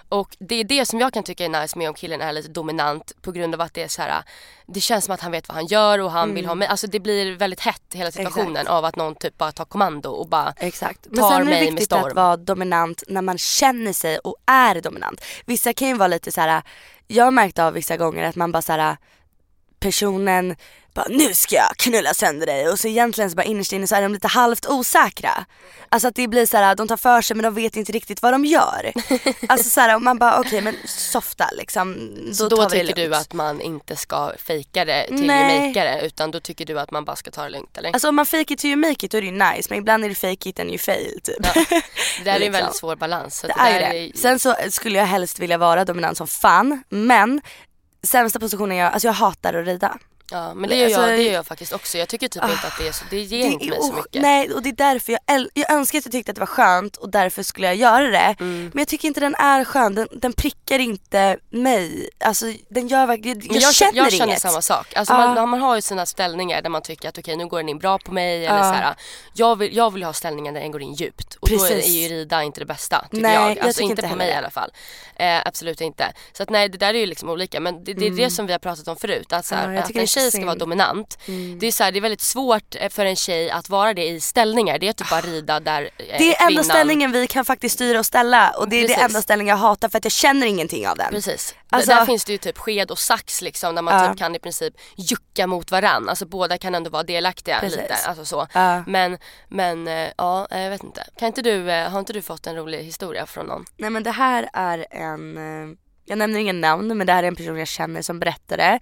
Och det är det som jag kan tycka är nice med om killen är lite dominant på grund av att det är så här. Det känns som att han vet vad han gör och han vill ha mig. Alltså det blir väldigt hett hela situationen Mm. Exakt. av att någon typ bara tar kommando och bara Exakt. Men tar sen är det mig med viktigt att storm. vara dominant när man känner sig och är dominant. Vissa kan ju vara lite så här jag har märkt av vissa gånger att man bara såhär, äh, personen bara nu ska jag knulla sönder dig och så egentligen så bara innerst inne så är de lite halvt osäkra. Alltså att det blir så här, de tar för sig men de vet inte riktigt vad de gör. *laughs* alltså så här, och man bara okej men softa liksom. Så då, vi det tycker du att man inte ska fejka det till Nej. you make det utan då tycker du att man bara ska ta det lugnt eller? Alltså om man fake it till you make it då är det ju nice men ibland är det fake it and you fail typ. Ja. Det där *laughs* är en Liksom. väldigt svår balans. Så Det att är det. Sen så skulle jag helst vilja vara dominant som fan men sämsta positionen jag, alltså jag hatar att rida. Ja men det gör, Alltså, jag, det gör jag faktiskt också. Jag tycker typ inte att det är så, det ger inte är mig så o- mycket. Nej och det är därför jag, äl- jag önskar att jag tyckte att det var skönt och därför skulle jag göra det. Mm. Men jag tycker inte den är skön, den, den prickar inte mig. Alltså den gör verkligen, jag, Men jag, känner jag känner inget. samma sak. Alltså Ja. man, man har ju sina ställningar där man tycker att okej nu går den in bra på mig eller Ja. så här. Jag vill, jag vill ha ställningar där den går in djupt och då Precis. är ju rida inte det bästa tycker Nej, jag. jag Alltså tycker inte inte på mig i alla fall. Eh, absolut inte. Så att nej det där är ju liksom olika men det, det är det som vi har pratat om förut. Att, så här, Mm. Ja, jag att en det tjej ska vara dominant. Mm. Det är så här, det är väldigt svårt eh, för en tjej att vara det i ställningar. Det är typ bara rida där eh, Det är enda kvinnan- ställningen vi kan faktiskt styra och ställa och det är Precis. det enda ställningen jag hatar för att jag känner ingenting av den. Precis. Alltså- där finns det ju typ sked och sax liksom där man Ja. typ kan i princip jucka mot varann. Alltså båda kan ändå vara delaktiga Precis. lite. Alltså så. Ja. Men, men eh, ja, jag vet inte. Kan inte du, eh, har inte du fått en rolig historia från någon? Nej men det här är en, jag nämner ingen namn men det här är en person jag känner som berättade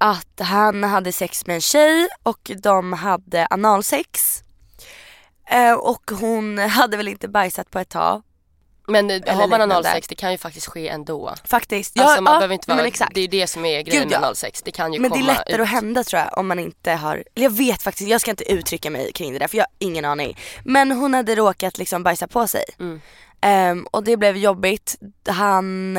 att han hade sex med en tjej och de hade analsex. Eh, och hon *laughs* hade väl inte bajsat på ett tag. Men eh, Eller har man analsex det kan ju faktiskt ske ändå. Faktiskt. alltså man ja, behöver inte men vara, exakt. det är ju det som är grejen Gud, med ja. analsex. Det kan ju Men det är komma lättare ut. att hända tror jag om man inte har, eller jag vet faktiskt, jag ska inte uttrycka mig kring det där för jag har ingen aning. Men hon hade råkat liksom bajsa på sig. Mm. Ehm, och det blev jobbigt. Han,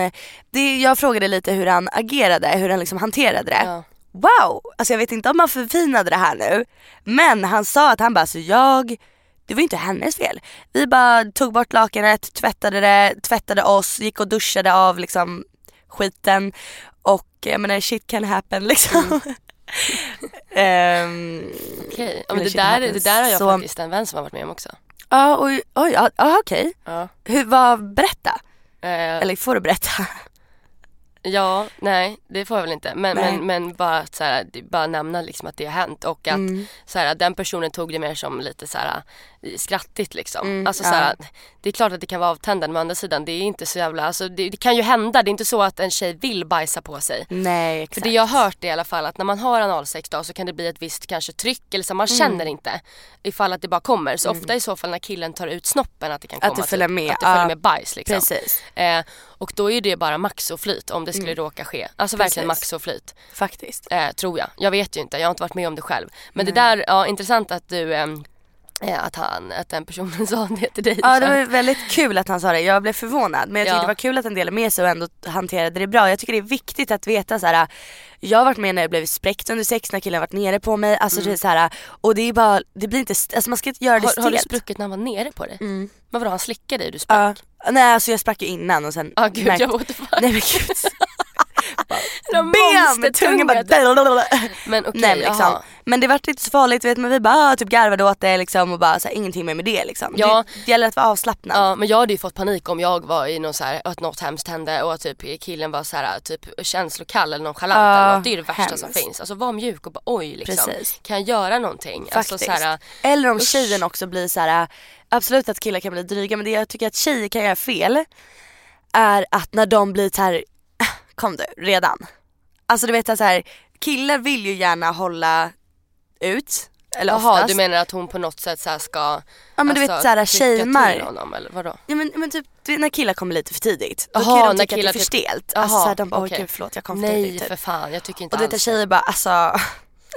det, jag frågade lite hur han agerade, hur han liksom hanterade det. Ja. Wow! Alltså jag vet inte om man förfinade det här nu. Men han sa att han bara, så jag, det var inte hennes fel. Vi bara tog bort lakanet, tvättade det, tvättade oss, gick och duschade av liksom skiten. Och jag menar shit can happen liksom. *laughs* Ehm, Okej, ja, Men men det, där, det där har jag Så- faktiskt en vän som har varit med om också. Ja, oj, oj, ja, ja, okej. Ja. Hur, vad, berätta. Eh, Eller får du berätta? Ja, nej det får jag väl inte. Men, Nej. men, men bara, så här, bara nämna liksom att det har hänt och att Mm. så här, den personen tog det mer som lite så här, skrattigt liksom. Mm, alltså, ja. så här, det är klart att det kan vara avtändande men å andra sidan det är inte så jävla, alltså, det, det kan ju hända. Det är inte så att en tjej vill bajsa på sig. Nej exakt. För det jag har hört är i alla fall att när man har analsex då så kan det bli ett visst kanske tryck eller så man Mm. känner inte ifall att det bara kommer. Så ofta i så fall när killen tar ut snoppen att det kan Att komma det följer typ, med, att det följer ja. med bajs liksom. Precis, Eh, och då är det bara max och flyt om det skulle råka ske. Alltså verkligen Precis. max och flyt. faktiskt. Eh, tror jag. Jag vet ju inte, jag har inte varit med om det själv. Men det där, ja intressant att du eh, att han, att den personen *laughs* sa det till dig. Ja det var väldigt kul att han sa det, jag blev förvånad men jag tyckte Ja. det var kul att han delade med sig och ändå hanterade det bra. Jag tycker det är viktigt att veta så här. jag har varit med när det blev spräckt under sex, när killen varit nere på mig, alltså det är så här, och det är bara, det blir inte, alltså man ska inte göra det har, har du stelt. spruckit när han var nere på dig? Mm. Men vadå han slickade dig? Du Ja, sprack? nej alltså jag sprack ju innan och sen Ja gud märkte- jag fuck. Nej men gud. *laughs* Tungan bara. Men okej, men liksom. Men det vart inte så farligt vet men vi bara ah, typ garvade åt det liksom och bara så här, ingenting mer med det liksom. Ja. Det gäller att vara avslappnad. Ja men jag hade ju fått panik om jag var i någon så här, att något hemskt hände och typ killen var så här, typ känslokall eller nonchalant Ja, eller något. Det är det värsta som hemskt. finns. Alltså var mjuk och bara oj liksom. Precis. Kan jag göra någonting? Faktiskt. Alltså, så här, Eller om usch. tjejen också blir så här. absolut att killar kan bli dryga men det jag tycker att tjejer kan göra fel är att när de blir så här, kom du, redan. Alltså du vet så här, killar vill ju gärna hålla ut. Eller Jaha oftast. du menar att hon på något sätt så ska Ja men du alltså, vet såhär shamear. honom eller vadå? Ja men, men typ när killar kommer lite för tidigt. Då Jaha, kan de tycka att det är för typ- stelt. Alltså såhär de bara okej. oj gud förlåt jag kom för Nej tidigt. för Typ. fan jag tycker inte Och du vet tjejer bara alltså,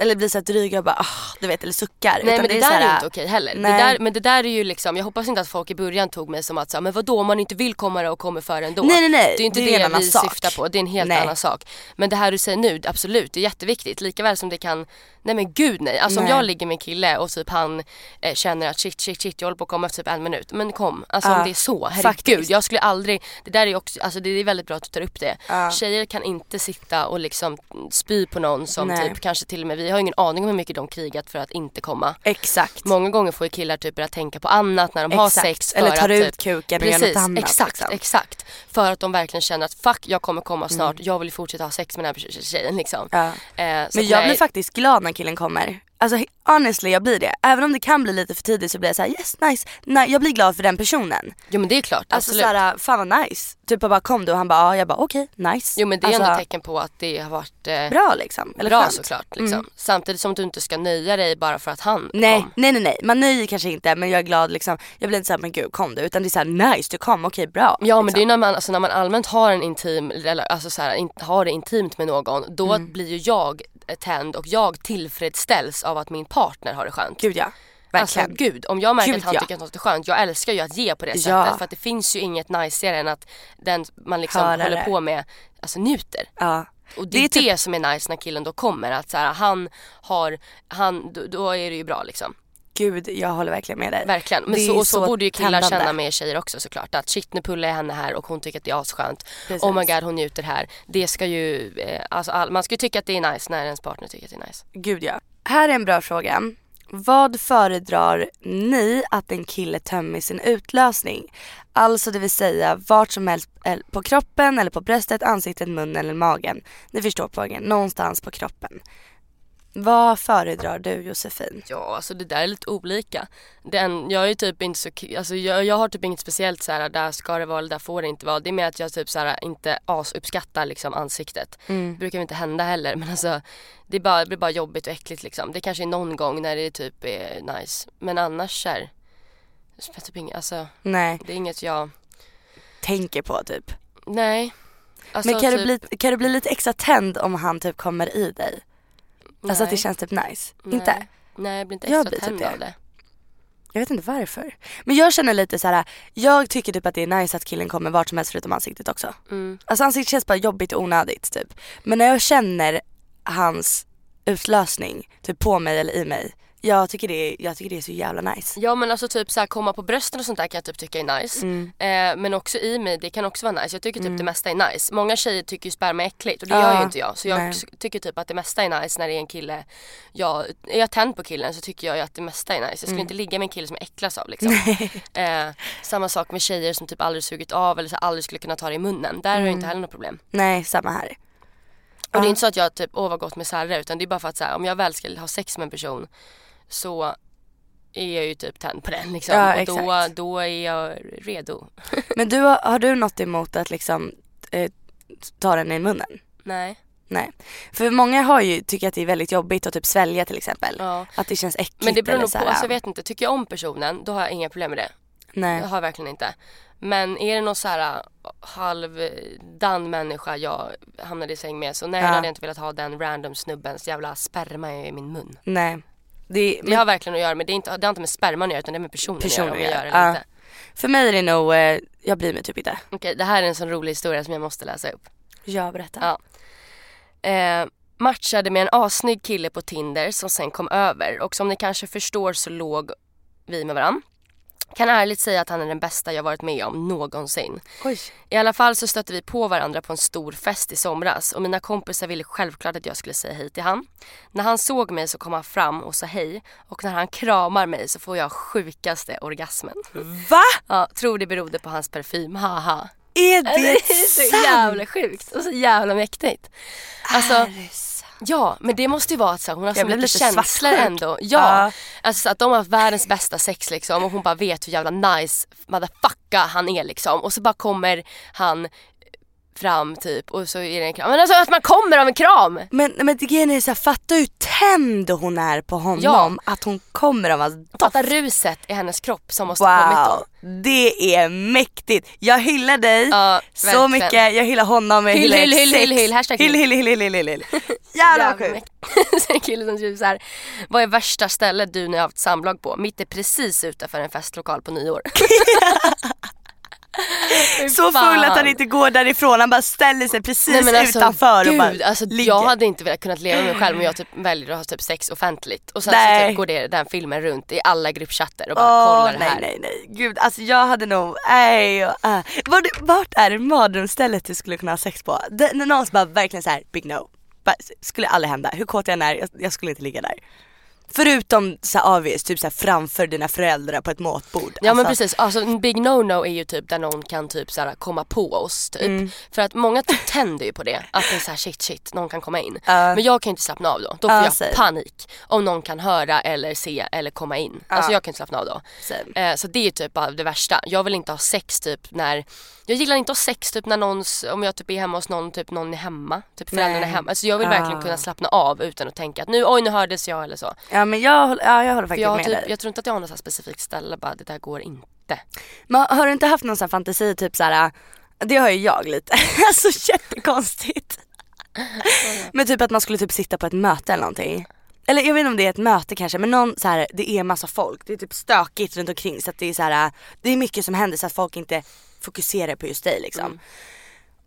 eller blir såhär dryga och bara ah, du vet eller suckar. Nej Utan men det, är där är ju såhär, inte okej heller. Det där, men det där är ju liksom, jag hoppas inte att folk i början tog mig som att säga men vadå om man inte vill komma och kommer för ändå. Nej, nej, nej. Det är inte Det det, är annan vi sak. syftar på, det är en helt Nej. annan sak. Men det här du säger nu, absolut det är jätteviktigt. Likaväl som det kan, nej men gud nej. Alltså om Nej. jag ligger med en kille och typ han eh, känner att shit shit shit jag håller på att komma efter typ en minut. Men kom, alltså Ja, om det är så, herregud. faktiskt. Jag skulle aldrig, det där är ju också, alltså det är väldigt bra att du tar upp det. Ja. Tjejer kan inte sitta och liksom spy på någon som typ kanske till och med, vi har ingen aning om hur mycket de krigat för att inte komma. Exakt. Många gånger får ju killar typ börja tänka på annat när de har Exakt. sex. För Eller tar att, ut typ, kuken och gör något annat, exakt, liksom. exakt. För att de verkligen känner att fuck jag kommer komma snart, jag vill fortsätta ha sex med den här tjejen liksom. Ja. Eh, Men att jag nej, blir faktiskt glad när killen kommer. Alltså honestly jag blir det. Även om det kan bli lite för tidigt så blir jag såhär yes nice. Nej, jag blir glad för den personen. Jo men det är klart, Alltså absolut. såhär fan vad nice. Typ jag bara kom du och han bara ja jag bara okej nice. jo men det är alltså, ändå tecken på att det har varit eh, bra liksom. Eller bra skönt. såklart. Liksom. Mm. Samtidigt som du inte ska nöja dig bara för att han Nej, kom. nej nej nej, man nöjer kanske inte men jag är glad liksom. Jag blir inte såhär men gud kom du utan det är såhär nice du kom, okej bra. Ja men det är liksom. när man, alltså, när man allmänt har en intim, rela- alltså så här, in, har det intimt med någon då Mm. blir ju jag tänd och jag tillfredsställs av att min partner har det skönt. Gud ja, Alltså verkligen. gud, om jag märker Gud, att han ja. tycker att något är skönt, jag älskar ju att ge på det Ja. sättet för att det finns ju inget najsigare än att den man liksom Höra håller på med, alltså njuter. ja. Och det, Det är är typ- det som är nice när killen då kommer, att så här, han har, han, då, då är det ju bra liksom. Gud jag håller verkligen med dig. Verkligen. Men så, och så, så borde ju killar tändande. känna med tjejer också såklart. Att shit nu pullar jag henne här och hon tycker att det är asskönt. Precis. Oh my god hon njuter här. Det ska ju, eh, alltså all, man ska ju tycka att det är nice när ens partner tycker att det är nice. Gud ja. Här är en bra fråga. Vad föredrar ni att en kille tömmer sin utlösning? Alltså det vill säga vart som helst eh, på kroppen eller på bröstet, ansiktet, munnen eller magen. Ni förstår frågan, någonstans på kroppen. Vad föredrar du Josefin? Ja alltså det där är lite olika. Den, jag är typ inte så, alltså jag, jag har typ inget speciellt så här där ska det vara eller där får det inte vara. Det är mer att jag typ så här inte asuppskattar liksom ansiktet. Mm. Det brukar inte hända heller men alltså det, bara, det blir bara jobbigt och äckligt liksom. Det kanske är någon gång när det typ är nice. Men annars är det typ inget, alltså Nej, det är inget jag, tänker på typ. nej. Alltså, Men kan, typ, du bli, kan du bli lite extra tänd om han typ kommer i dig? Alltså att det nej, känns typ nice? nej. Inte? Nej jag blir inte Jag extra blir typ tänd det. av det. Jag vet inte varför. Men jag känner lite så här. jag tycker typ att det är nice att killen kommer vart som helst förutom ansiktet också. Mm. Alltså ansiktet känns bara jobbigt och onödigt typ. Men när jag känner hans utlösning typ på mig eller i mig. Jag tycker det jag tycker det är så jävla nice. Ja men alltså typ så här, komma på brösten och sånt där kan jag typ tycka är nice. Mm. Eh, men också i mig, det kan också vara nice. Jag tycker typ det mesta är nice. Många tjejer tycker ju sperma är äckligt och det Ja, gör ju inte jag. Så jag nej. tycker typ att det mesta är nice när det är en kille. Jag, är jag tänd på killen så tycker jag ju att det mesta är nice. Jag skulle Mm. inte ligga med en kille som jag äcklas av liksom. eh, samma sak med tjejer som typ aldrig sugit av eller så aldrig skulle kunna ta det i munnen. Där har jag Mm. inte heller något problem. Nej, samma här. Och det är inte så att jag typ, åh vad gott med Sarre utan det är bara för att så här, om jag väl ska ha sex med en person så är jag ju typ tänd på den liksom. Ja, och då, då är jag redo. *laughs* Men du, har, du något emot att liksom eh, ta den i munnen? Nej. Nej. För många har ju, tycker att det är väldigt jobbigt att typ svälja till exempel. Ja. Att det känns äckligt Men det beror nog på, alltså jag vet inte, tycker jag om personen då har jag inga problem med det. Nej. Jag har verkligen inte. Men är det någon så här äh, halvdan människa jag hamnade i säng med så nej Ja. hade jag inte velat ha den random snubbens jävla sperma i min mun. Nej. Det, Det har verkligen att göra med, det, är inte, det har inte med sperman att göra utan det är med personen, Personen att göra, om jag gör inte. För mig är det nog, eh, jag bryr mig typ inte. Okej det här är en sån rolig historia som jag måste läsa upp. Ja, berätta. Ja. Eh, matchade med en assnygg kille på Tinder som sen kom över och som ni kanske förstår så låg vi med varann. Kan ärligt säga att han är den bästa jag varit med om någonsin. Oj. I alla fall så stötte vi på varandra på en stor fest i somras och mina kompisar ville självklart att jag skulle säga hej till han. När han såg mig så kom han fram och sa hej och när han kramar mig så får jag sjukaste orgasmen. Va? Ja, tror det berodde på hans parfym, haha. Är Det *laughs* det är så sant? jävla sjukt och så jävla mäktigt. Alltså, Är det? Ja men det måste ju vara att så, hon har så mycket lite känslor ändå. Ja, Ja. alltså så att de har världens bästa sex liksom och hon bara vet hur jävla nice motherfucka han är liksom. Och så bara kommer han fram typ och så är det en kram. Men alltså att man kommer av en kram! Men, men grejen är såhär, fatta hur tänd hon är på honom. Ja. Att hon kommer av hans doft. Fatta ruset i hennes kropp som måste ha kommit Wow, då. det är mäktigt. Jag hyllar dig Ja, så mycket. Jag hyllar honom, jag Hyll, hyllar hyll, hyll, hyll, hyll. Hashtag hyll, hyll, hyll, hyll, hyll, hyll. *laughs* Jävlar vad sjukt. Så *laughs* är det en kille som skriver så här. Vad är värsta stället du ni har haft samlag på? Mitt är precis utanför en festlokal på nyår. *laughs* *laughs* Så full att han inte går därifrån, han bara ställer sig precis Nej, alltså, utanför gud, och bara alltså, ligger. Jag hade inte velat kunnat leva med mig själv om jag typ väljer att ha typ sex offentligt och sen så Nej. typ går det, den filmen runt i alla gruppchatter och bara Åh kollar det nej här. nej nej, gud alltså jag hade nog, nej, uh. vart, vart är det mardrömsstället du skulle kunna ha sex på? Det, någon som bara verkligen så här, big no. Bara, skulle aldrig hända, hur kåt jag än är, jag, jag skulle inte ligga där. Förutom så här obvious, typ så här framför dina föräldrar på ett matbord. Ja men Alltså, precis, alltså en big no-no är ju typ där någon kan typ så här, komma på oss typ. Mm. För att många typ tänder ju på det, att det är såhär shit shit, någon kan komma in. Ja. Men jag kan ju inte slappna av då, då får Ja, jag same. panik. Om någon kan höra eller se eller komma in. Alltså jag kan inte slappna av då. Eh, så det är typ bara det värsta. Jag vill inte ha sex typ när Jag gillar inte att ha sex typ när någons, om jag typ är hemma hos någon, typ någon är hemma. Typ föräldrarna är hemma. Alltså jag vill verkligen Ah. kunna slappna av utan att tänka att nu, oj nu hördes jag eller så. Ja men jag, ja, jag håller faktiskt jag, med typ, dig. jag tror inte att jag har något så här specifikt ställe bara, det där går inte. Men har du inte haft någon sån här fantasi typ såhär, det har ju jag lite, *laughs* alltså jättekonstigt. *laughs* men typ att man skulle typ sitta på ett möte eller någonting. Eller jag vet inte om det är ett möte kanske men någon så här, det är massa folk, det är typ stökigt runt omkring så att det är så här, det är mycket som händer så att folk inte fokuserar på just dig liksom.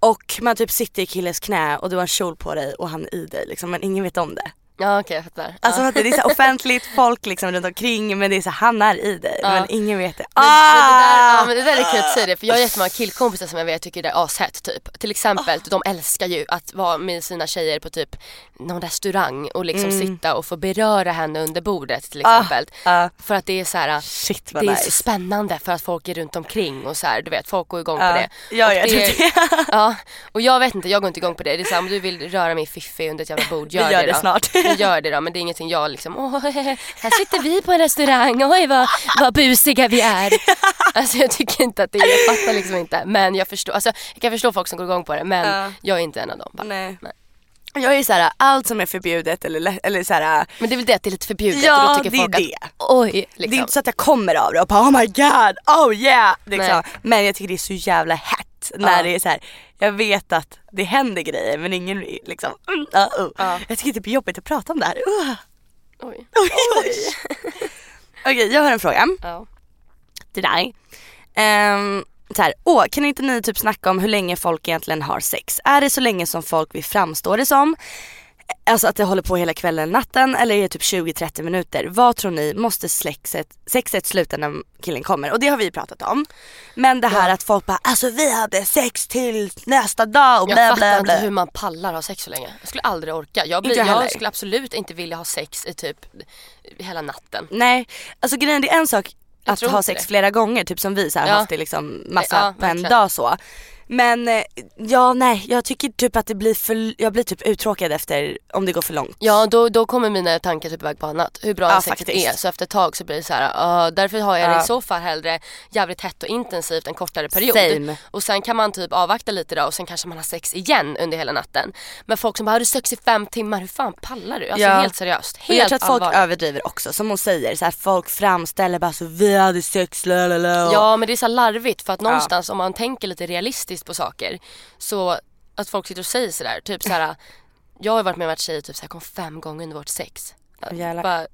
Och man typ sitter i killens knä och du har en kjol på dig och han är i dig liksom men ingen vet om det. Ja okej jag fattar. Alltså ja. det är så offentligt, folk liksom runt omkring men det är så han är i dig Ja. men ingen vet det. Men, men, det där, ja, Ah! men det där är kul att säga det för jag har jättemånga killkompisar som jag vet tycker det är ashett typ. Till exempel, Ah. de älskar ju att vara med sina tjejer på typ någon restaurang och liksom sitta och få beröra henne under bordet till Mm. Ah, exempel. ah. För att det är så här, Shit det är nice. så spännande för att folk är runt omkring och så här, du vet folk går igång Ja, på det. jag och gör typ det. ja, och jag vet inte, jag går inte igång på det. Det är så här, om du vill röra mig fiffi under ett jävla bord, *laughs* gör, Vi gör det, det snart. Men gör det då, men det är ingenting jag liksom, åh, här sitter vi på en restaurang, oj vad, vad busiga vi är. Alltså jag tycker inte att det är, jag fattar liksom inte. Men jag förstår, alltså jag kan förstå folk som går igång på det men Ja. jag är inte en av dem. Bara. Nej. Nej. Jag är såhär, allt som är förbjudet eller, eller såhär, Men det är väl det att det är lite förbjudet Ja, och då tycker det är folk det. att oj liksom. det är inte så att jag kommer av det och bara oh my god, oh yeah. Liksom. Nej. Men jag tycker det är så jävla hett när Ja. det är så här. jag vet att det händer grejer men ingen liksom, mm, uh, uh. Ja. Jag tycker det blir jobbigt att prata om det här. Uh. Oj. Oj, *laughs* oj. Okej jag har en fråga Ja. till dig. Um, så här, åh, kan inte ni typ snacka om hur länge folk egentligen har sex? Är det så länge som folk vill framstå det som? Alltså att det håller på hela kvällen, natten eller är det typ 20-30 minuter? Vad tror ni, måste sexet, sexet sluta när killen kommer? Och det har vi pratat om. Men det här att folk bara, alltså vi hade sex till nästa dag och Jag bla fattar bla inte hur bla. man pallar ha sex så länge. Jag skulle aldrig orka. Jag, blir, jag jag, skulle absolut inte vilja ha sex i typ hela natten. Nej, alltså grejen det är en sak Jag att ha sex det. flera gånger, typ som vi så här, Ja. haft det liksom massa Ja, på en verkligen. dag så. Men eh, ja nej, jag tycker typ att det blir för, jag blir typ uttråkad efter om det går för långt. Ja då, då kommer mina tankar typ iväg på annat. Hur bra Ja, sexet faktiskt. är. Så efter ett tag så blir det så här, ah, därför har jag det Ja. i så fall hellre jävligt hett och intensivt en kortare period. Same. Och sen kan man typ avvakta lite då och sen kanske man har sex igen under hela natten. Men folk som bara, har du sex i fem timmar? Hur fan pallar du? Alltså Ja. helt seriöst. Och Helt jag tror att folk allvarligt. överdriver också som hon säger, så här, folk framställer bara så vi hade sex lalala. Ja men det är så larvigt för att någonstans om man tänker lite realistiskt på saker så att folk sitter och säger sådär typ såhär *laughs* jag har varit med om att tjejer typ såhär kom fem gånger under vårt sex. Jävlar. Bara,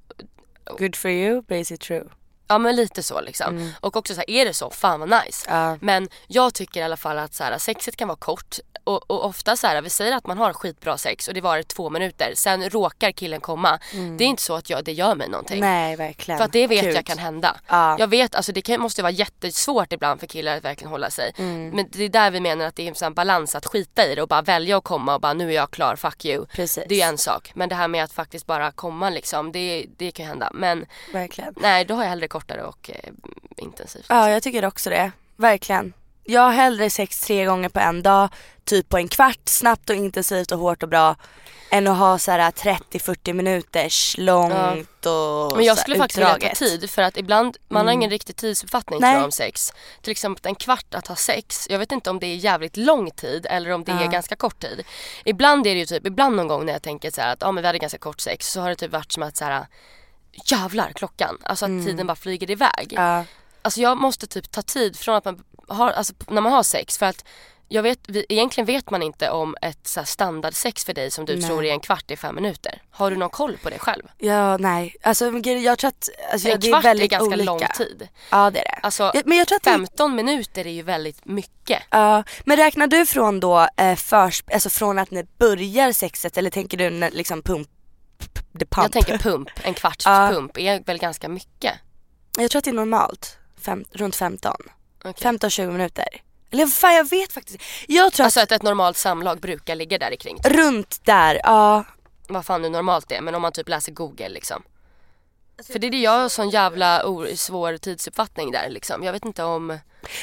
Good for you, but is it true? ja men lite så liksom. Och också såhär är det så, fan vad nice. Mm. Ja. Men jag tycker i alla fall att såhär, sexet kan vara kort och, och ofta såhär, vi säger att man har skitbra sex och det varar två minuter, sen råkar killen komma. Det är inte så att jag, det gör mig någonting. Mm. Nej verkligen. För att det vet Gud. jag kan hända. Ja. Jag vet, alltså det kan, måste vara jättesvårt ibland för killar att verkligen hålla sig. Mm. Men det är där vi menar att det är en balans att skita i det och bara välja att komma och bara nu är jag klar, fuck you. Precis. Det är en sak. Men det här med att faktiskt bara komma liksom, det, det kan hända. Men Verkligen. nej, då har jag hellre kortare och eh, intensivt. Ja jag tycker också det, verkligen. Jag har hellre sex tre gånger på en dag, typ på en kvart, snabbt och intensivt och hårt och bra. Än att ha så här 30-40 minuters långt och Men jag skulle faktiskt vilja ta tid för att ibland, man har ingen riktig tidsuppfattning tror jag om sex. Till exempel en kvart att ha sex, jag vet inte om det är jävligt lång tid eller om det är ganska kort tid. Ibland är det ju typ, ibland någon gång när jag tänker så att ja men vi hade ganska kort sex så har det typ varit som att så här jävlar klockan, alltså att tiden bara flyger iväg. Ja. Alltså jag måste typ ta tid från att man har, alltså när man har sex för att jag vet, vi, egentligen vet man inte om ett så standardsex för dig som du Nej. tror är en kvart i fem minuter. Har du någon koll på det själv? Ja nej, alltså jag tror att alltså, En det är kvart är väldigt ganska olika. lång tid. Ja det är det. Alltså Ja, men jag tror att det, 15 minuter är ju väldigt mycket. ja, men räknar du från då eh, först, alltså från att ni börjar sexet eller tänker du när, liksom pump, the pump? Jag tänker pump, en kvarts Ja. pump är väl ganska mycket. Jag tror att det är normalt, Fem, runt 15. Okej. 15-20 minuter. Eller fan jag vet faktiskt Jag tror Alltså att att ett normalt samlag brukar ligga där i kring. runt där, ja. Vad fan nu normalt är men om man typ läser google liksom. För det är det jag har sån jävla svår tidsuppfattning där liksom. Jag vet inte om...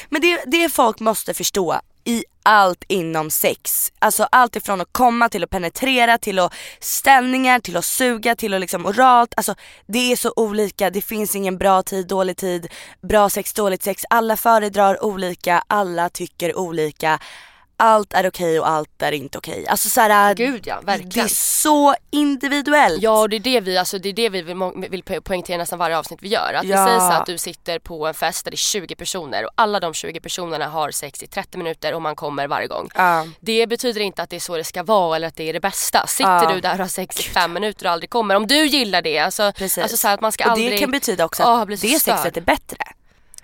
Men det, det folk måste förstå i allt inom sex. Alltså allt ifrån att komma till att penetrera, till att ställningar, till att suga, till att liksom oralt. Alltså det är så olika, det finns ingen bra tid, dålig tid, bra sex, dåligt sex. Alla föredrar olika, alla tycker olika. Allt är okej och allt är inte okej. Alltså såhär, Gud ja, det verkligen. är så individuellt. Ja och det är det vi, alltså, det är det vi vill, vill po- poängtera nästan varje avsnitt vi gör. Att Ja. vi säger så att du sitter på en fest där det är 20 personer och alla de 20 personerna har sex i 30 minuter och man kommer varje gång. Ja. Det betyder inte att det är så det ska vara eller att det är det bästa. Sitter Ja. du där och har sex i fem minuter och aldrig kommer, om du gillar det, alltså, Precis. alltså så här att man ska och aldrig... det kan betyda också att så det sexet är bättre.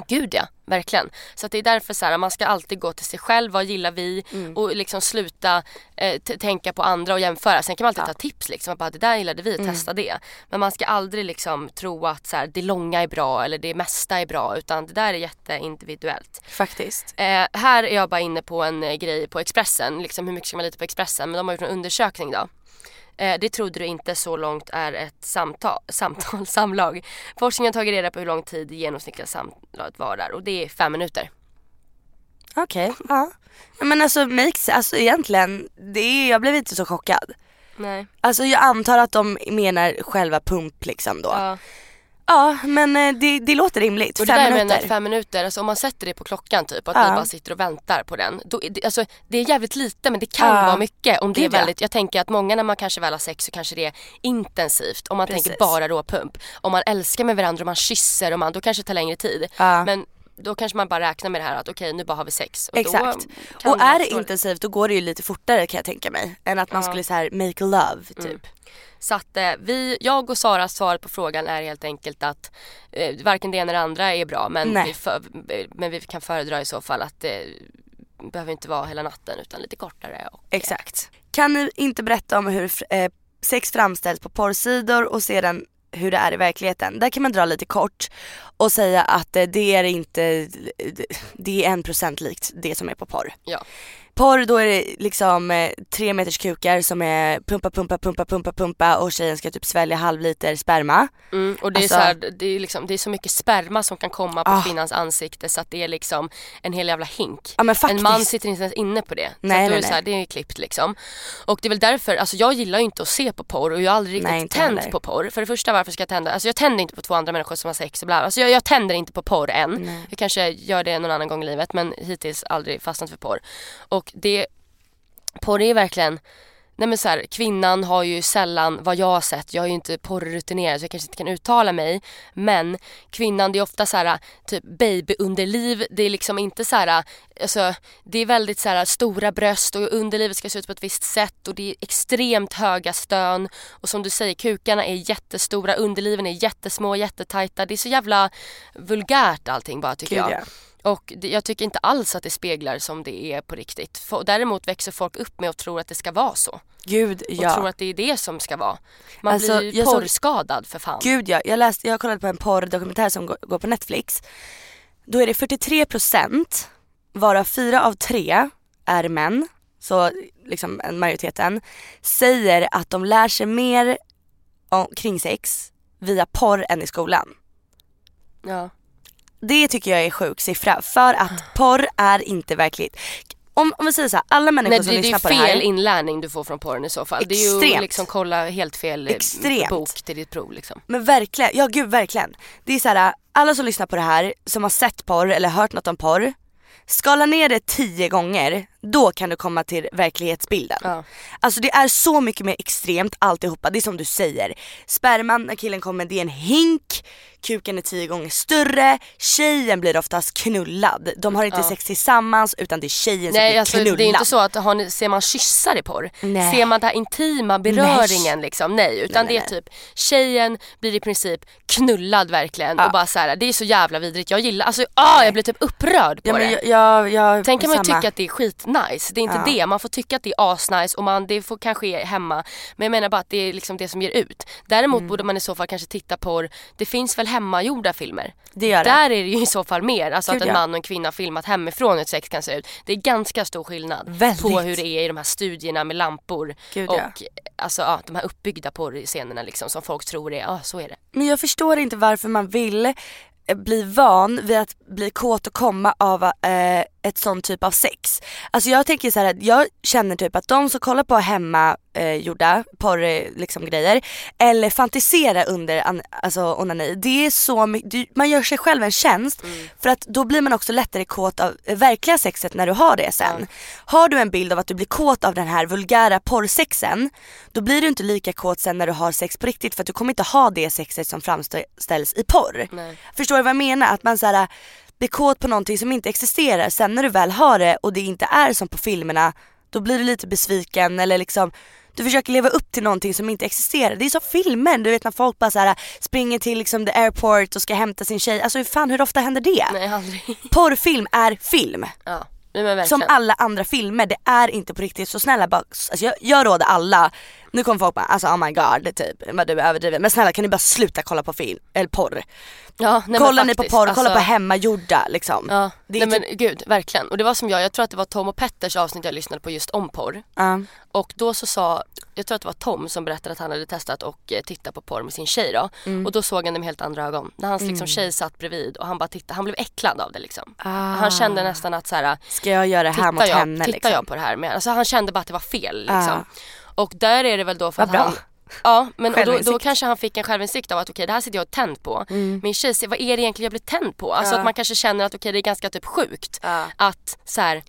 Gud ja, verkligen. Så det är därför så här, man ska alltid gå till sig själv, vad gillar vi Mm. och liksom sluta eh, tänka på andra och jämföra. Sen kan man alltid ta tips liksom, bara, det där gillade vi, Mm. testa det. Men man ska aldrig liksom tro att så här, det långa är bra eller det mesta är bra utan det där är jätteindividuellt. Faktiskt. Eh, här är jag bara inne på en eh, grej på Expressen, liksom hur mycket ska man lita på Expressen? Men de har gjort en undersökning då. Eh, det trodde du inte så långt är ett samtal, *laughs* samtal samlag. Forskningen har tagit reda på hur lång tid genomsnittliga samtalet varar och det är fem minuter. Okej, ja. Ja, Men alltså makes, alltså egentligen, det är, jag blev inte så chockad. Nej. Alltså jag antar att de menar själva pump liksom då. Ja, Ja. men eh, det, det låter rimligt. Och det Fem där minuter. att fem minuter, alltså om man sätter det på klockan typ och att Ja. ni bara sitter och väntar på den. Då, det, alltså, det är jävligt lite men det kan Ja. vara mycket om det är ja. väldigt, jag tänker att många när man kanske väl har sex så kanske det är intensivt. Om man Precis. tänker bara råpump. Om man älskar med varandra och man kysser och man, då kanske det tar längre tid. Ja. Men då kanske man bara räknar med det här att okej nu bara har vi sex. Och Exakt. Och är det intensivt då går det ju lite fortare kan jag tänka mig. Än att man skulle så här make love typ. Mm. Så att eh, vi, jag och Saras svar på frågan är helt enkelt att eh, varken det ena eller andra är bra men Nej. vi, för, men vi kan föredra i så fall att det behöver inte vara hela natten utan lite kortare. Och, Exakt. Kan ni inte berätta om hur eh, sex framställs på porrsidor och sedan hur det är i verkligheten. Där kan man dra lite kort och säga att eh, det är inte, det är en procent likt det som är på porr. Ja. Porr då är det liksom eh, tre meters kukar som är pumpa, pumpa, pumpa, pumpa, pumpa och tjejen ska typ svälja halv liter sperma. Mm, och det, Alltså- är så här, det, är liksom, det är så mycket sperma som kan komma på Ah. kvinnans ansikte så att det är liksom en hel jävla hink. Ja men En man sitter inte ens inne på det. Nej, så att då nej, är det, så här, det är klippt liksom. Och det är väl därför, alltså jag gillar ju inte att se på porr och jag har aldrig riktigt Nej, tänt heller. på porr. För det första varför ska jag tända? Alltså jag tänder inte på två andra människor som har sex och bla. Alltså jag, jag tänder inte på porr än. Jag kanske gör det någon annan gång i livet men hittills aldrig fastnat för porr. Och det, porr är verkligen Nej men så här, kvinnan har ju sällan, vad jag har sett, jag är ju inte porrrutinerad så jag kanske inte kan uttala mig. Men kvinnan det är ofta så här typ babyunderliv, det är liksom inte så här, alltså det är väldigt så här stora bröst och underlivet ska se ut på ett visst sätt och det är extremt höga stön. Och som du säger, kukarna är jättestora, underliven är jättesmå, jättetajta. Det är så jävla vulgärt allting bara tycker jag. Och det, jag tycker inte alls att det speglar som det är på riktigt. För, däremot växer folk upp med att tro att det ska vara så. Gud Och ja. tror att det är det som ska vara. Man Alltså, blir porrskadad för fan. Gud ja, jag, läste, jag kollade på en porrdokumentär som går, går på Netflix. Då är det 43% varav fyra av tre är män, så liksom en majoriteten, säger att de lär sig mer om, kring sex via porr än i skolan. Ja. Det tycker jag är sjuk siffra för att porr är inte verkligt. Om, om vi säger så här, alla människor Nej, som det, det lyssnar är på det här. fel inlärning du får från porren i så fall. Det är ju Extremt. liksom kolla helt fel eh, Extremt. bok till ditt prov liksom. Men verkligen, ja gud verkligen. Det är så här, alla som lyssnar på det här som har sett porr eller hört något om porr, skala ner det tio gånger, då kan du komma till verklighetsbilden. Ja. Alltså det är så mycket mer extremt alltihopa, det är som du säger. Sperman när killen kommer det är en hink, kuken är tio gånger större, tjejen blir oftast knullad. De har inte Ja. sex tillsammans utan det är tjejen som Nej blir alltså knullad. det är inte så att har ni, ser man kyssar i porr? Nej. Ser man den här intima beröringen liksom? Nej utan Nej, nej, det är typ tjejen blir i princip knullad verkligen Ja. och bara så här, det är så jävla vidrigt. Jag gillar, alltså ah, jag blir typ upprörd på Ja, det. jag, jag, jag, Sen kan man ju tycka att det är skitnice. Det är inte Ja. det. Man får tycka att det är asnice och man, det får kanske är hemma. Men jag menar bara att det är liksom det som ger ut. Däremot Mm. borde man i så fall kanske titta på, det finns väl hemmagjorda filmer? Det gör det. Där är det ju i så fall mer. Alltså Gud, att en man och en kvinna filmat hemifrån hur ett sex kan se ut. Det är ganska stor skillnad Väldigt. på hur det är i de här studierna med lampor. Gud, och ja. alltså ja, de här uppbyggda porrscenerna liksom som folk tror är, ja så är det. Men jag förstår inte varför man vill eh, bli van vid att bli kåt och komma av eh, ett sån typ av sex. Alltså jag tänker så här att jag känner typ att de som kollar på hemma eh, gjorda porr eh, liksom grejer eller fantisera under an, alltså onani. Det är så mycket, man gör sig själv en tjänst för att då blir man också lättare kåt av eh, verkliga sexet när du har det sen. Har du en bild av att du blir kåt av den här vulgära porrsexen då blir du inte lika kåt sen när du har sex på riktigt för att du kommer inte ha det sexet som framställs i porr. Nej. Förstår du vad jag menar? Att man såhär blir kåt på någonting som inte existerar. Sen när du väl har det och det inte är som på filmerna då blir du lite besviken eller liksom Du försöker leva upp till någonting som inte existerar. Det är som filmer, du vet när folk bara så här, springer till liksom the airport och ska hämta sin tjej. Alltså hur fan hur ofta händer det? Nej aldrig. *laughs* Porrfilm är film. Ja. Men verkligen. Som alla andra filmer, det är inte på riktigt. Så snälla bara, alltså jag, jag råder alla, nu kommer folk bara alltså oh my god typ, vad du överdriver. Men snälla kan ni bara sluta kolla på film, eller porr. ja, nej, kolla men ni på porr, kolla alltså- på hemmagjorda liksom. Ja, nej typ- men gud verkligen. Och det var som jag, jag tror att det var Tom och Petters avsnitt jag lyssnade på just om porr. Ja. Och då så sa, jag tror att det var Tom som berättade att han hade testat och eh, titta på porr med sin tjej då. Mm. Och då såg han det med helt andra ögon. När hans liksom, tjej satt bredvid och han bara tittade, han blev äcklad av det liksom. Ah. Han kände nästan att så här, Ska jag göra det här mot jag, henne tittar liksom? jag på det här med, alltså han kände bara att det var fel liksom. Ah. Och där är det väl då för Vad att bra. han Ja men och då, då kanske han fick en självinsikt av att okej det här sitter jag och tänd på. Min tjej vad är det egentligen jag blir tänd på? Alltså Ja. att man kanske känner att okej det är ganska typ sjukt. Ja. Att så här,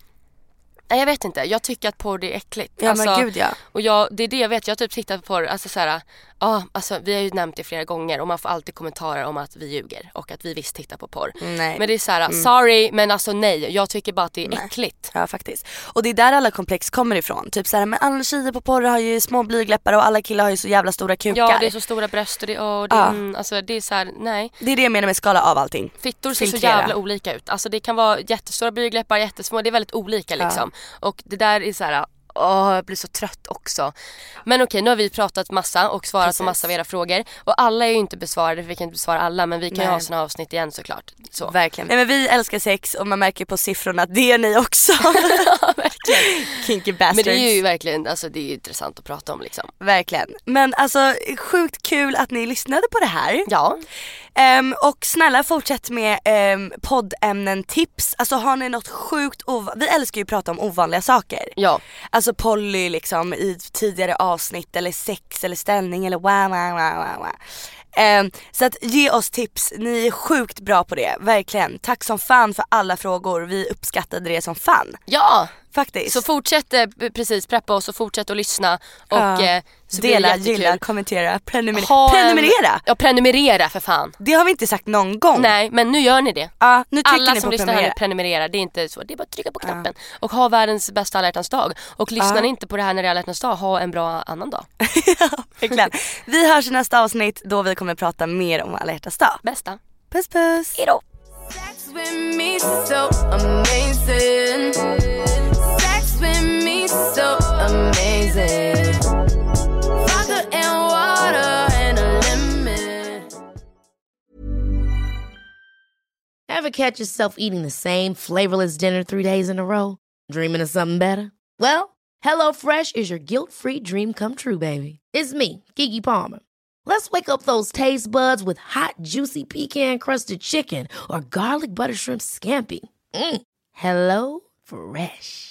Nej jag vet inte, jag tycker att porr är äckligt. Ja, men Alltså, gud, ja. Och jag, det är det jag vet, jag har typ tittat på porr, alltså så här, ja alltså vi har ju nämnt det flera gånger och man får alltid kommentarer om att vi ljuger och att vi visst tittar på porr. Nej. Men det är så här, sorry men alltså nej, jag tycker bara att det är äckligt. Ja faktiskt. Och det är där alla komplex kommer ifrån. Typ såhär, men alla tjejer på porr har ju små blygläppar och alla killar har ju så jävla stora kukar. Ja det är så stora bröst och det, och det, Ja. mm, alltså det är så här, nej. det är det jag menar med skala av allting. Fittor ser så Filtrera. jävla olika ut. Alltså det kan vara jättestora blygdläppar, jättesmå, det är väldigt olika liksom. Och det där är så här. Åh, jag blir så trött också. Men okej, nu har vi pratat massa och svarat Precis. på massa av era frågor. Och alla är ju inte besvarade, för vi kan inte besvara alla. Men vi kan ju Nej. ha såna avsnitt igen såklart. Så. Verkligen. Nej men vi älskar sex och man märker på siffrorna att det gör ni också. *laughs* verkligen. *laughs* Kinky bastards. Men det är ju verkligen, alltså det är ju intressant att prata om liksom. Verkligen. Men alltså sjukt kul att ni lyssnade på det här. Ja, Ehm, och snälla fortsätt med um, poddämnen, tips. Alltså har ni något sjukt Vi älskar ju att prata om ovanliga saker. ja. Alltså Polly liksom i tidigare avsnitt eller sex eller ställning eller wow wow wow wow. Ehm, så att ge oss tips, ni är sjukt bra på det, verkligen. Tack som fan för alla frågor, vi uppskattade det som fan. Ja! Faktiskt. Så fortsätt eh, precis preppa oss och fortsätt att lyssna. Och Ja. eh, Dela, gilla, kommentera, prenumerera. Ha en- prenumerera! Ja prenumerera för fan. Det har vi inte sagt någon gång. Nej men nu gör ni det. Ja, nu trycker Alla ni som på lyssnar här prenumerera. nu prenumererar, det är inte så. Det är bara att trycka på knappen. Och ha världens bästa alla dag. Och lyssnar ni inte på det här när det är alla dag, ha en bra annan dag. *laughs* Verkligen. Vi hörs i nästa avsnitt då vi kommer prata mer om alla hjärtans dag. Bästa. Puss puss! Hejdå! With me so amazing. Vodka and water and a lemon. Ever catch yourself eating the same flavorless dinner three days in a row? Dreaming of something better? Well, HelloFresh is your guilt-free dream come true, baby. It's me, Kiki Palmer. Let's wake up those taste buds with hot, juicy pecan crusted chicken or garlic butter shrimp scampi. Mm. Hello Fresh.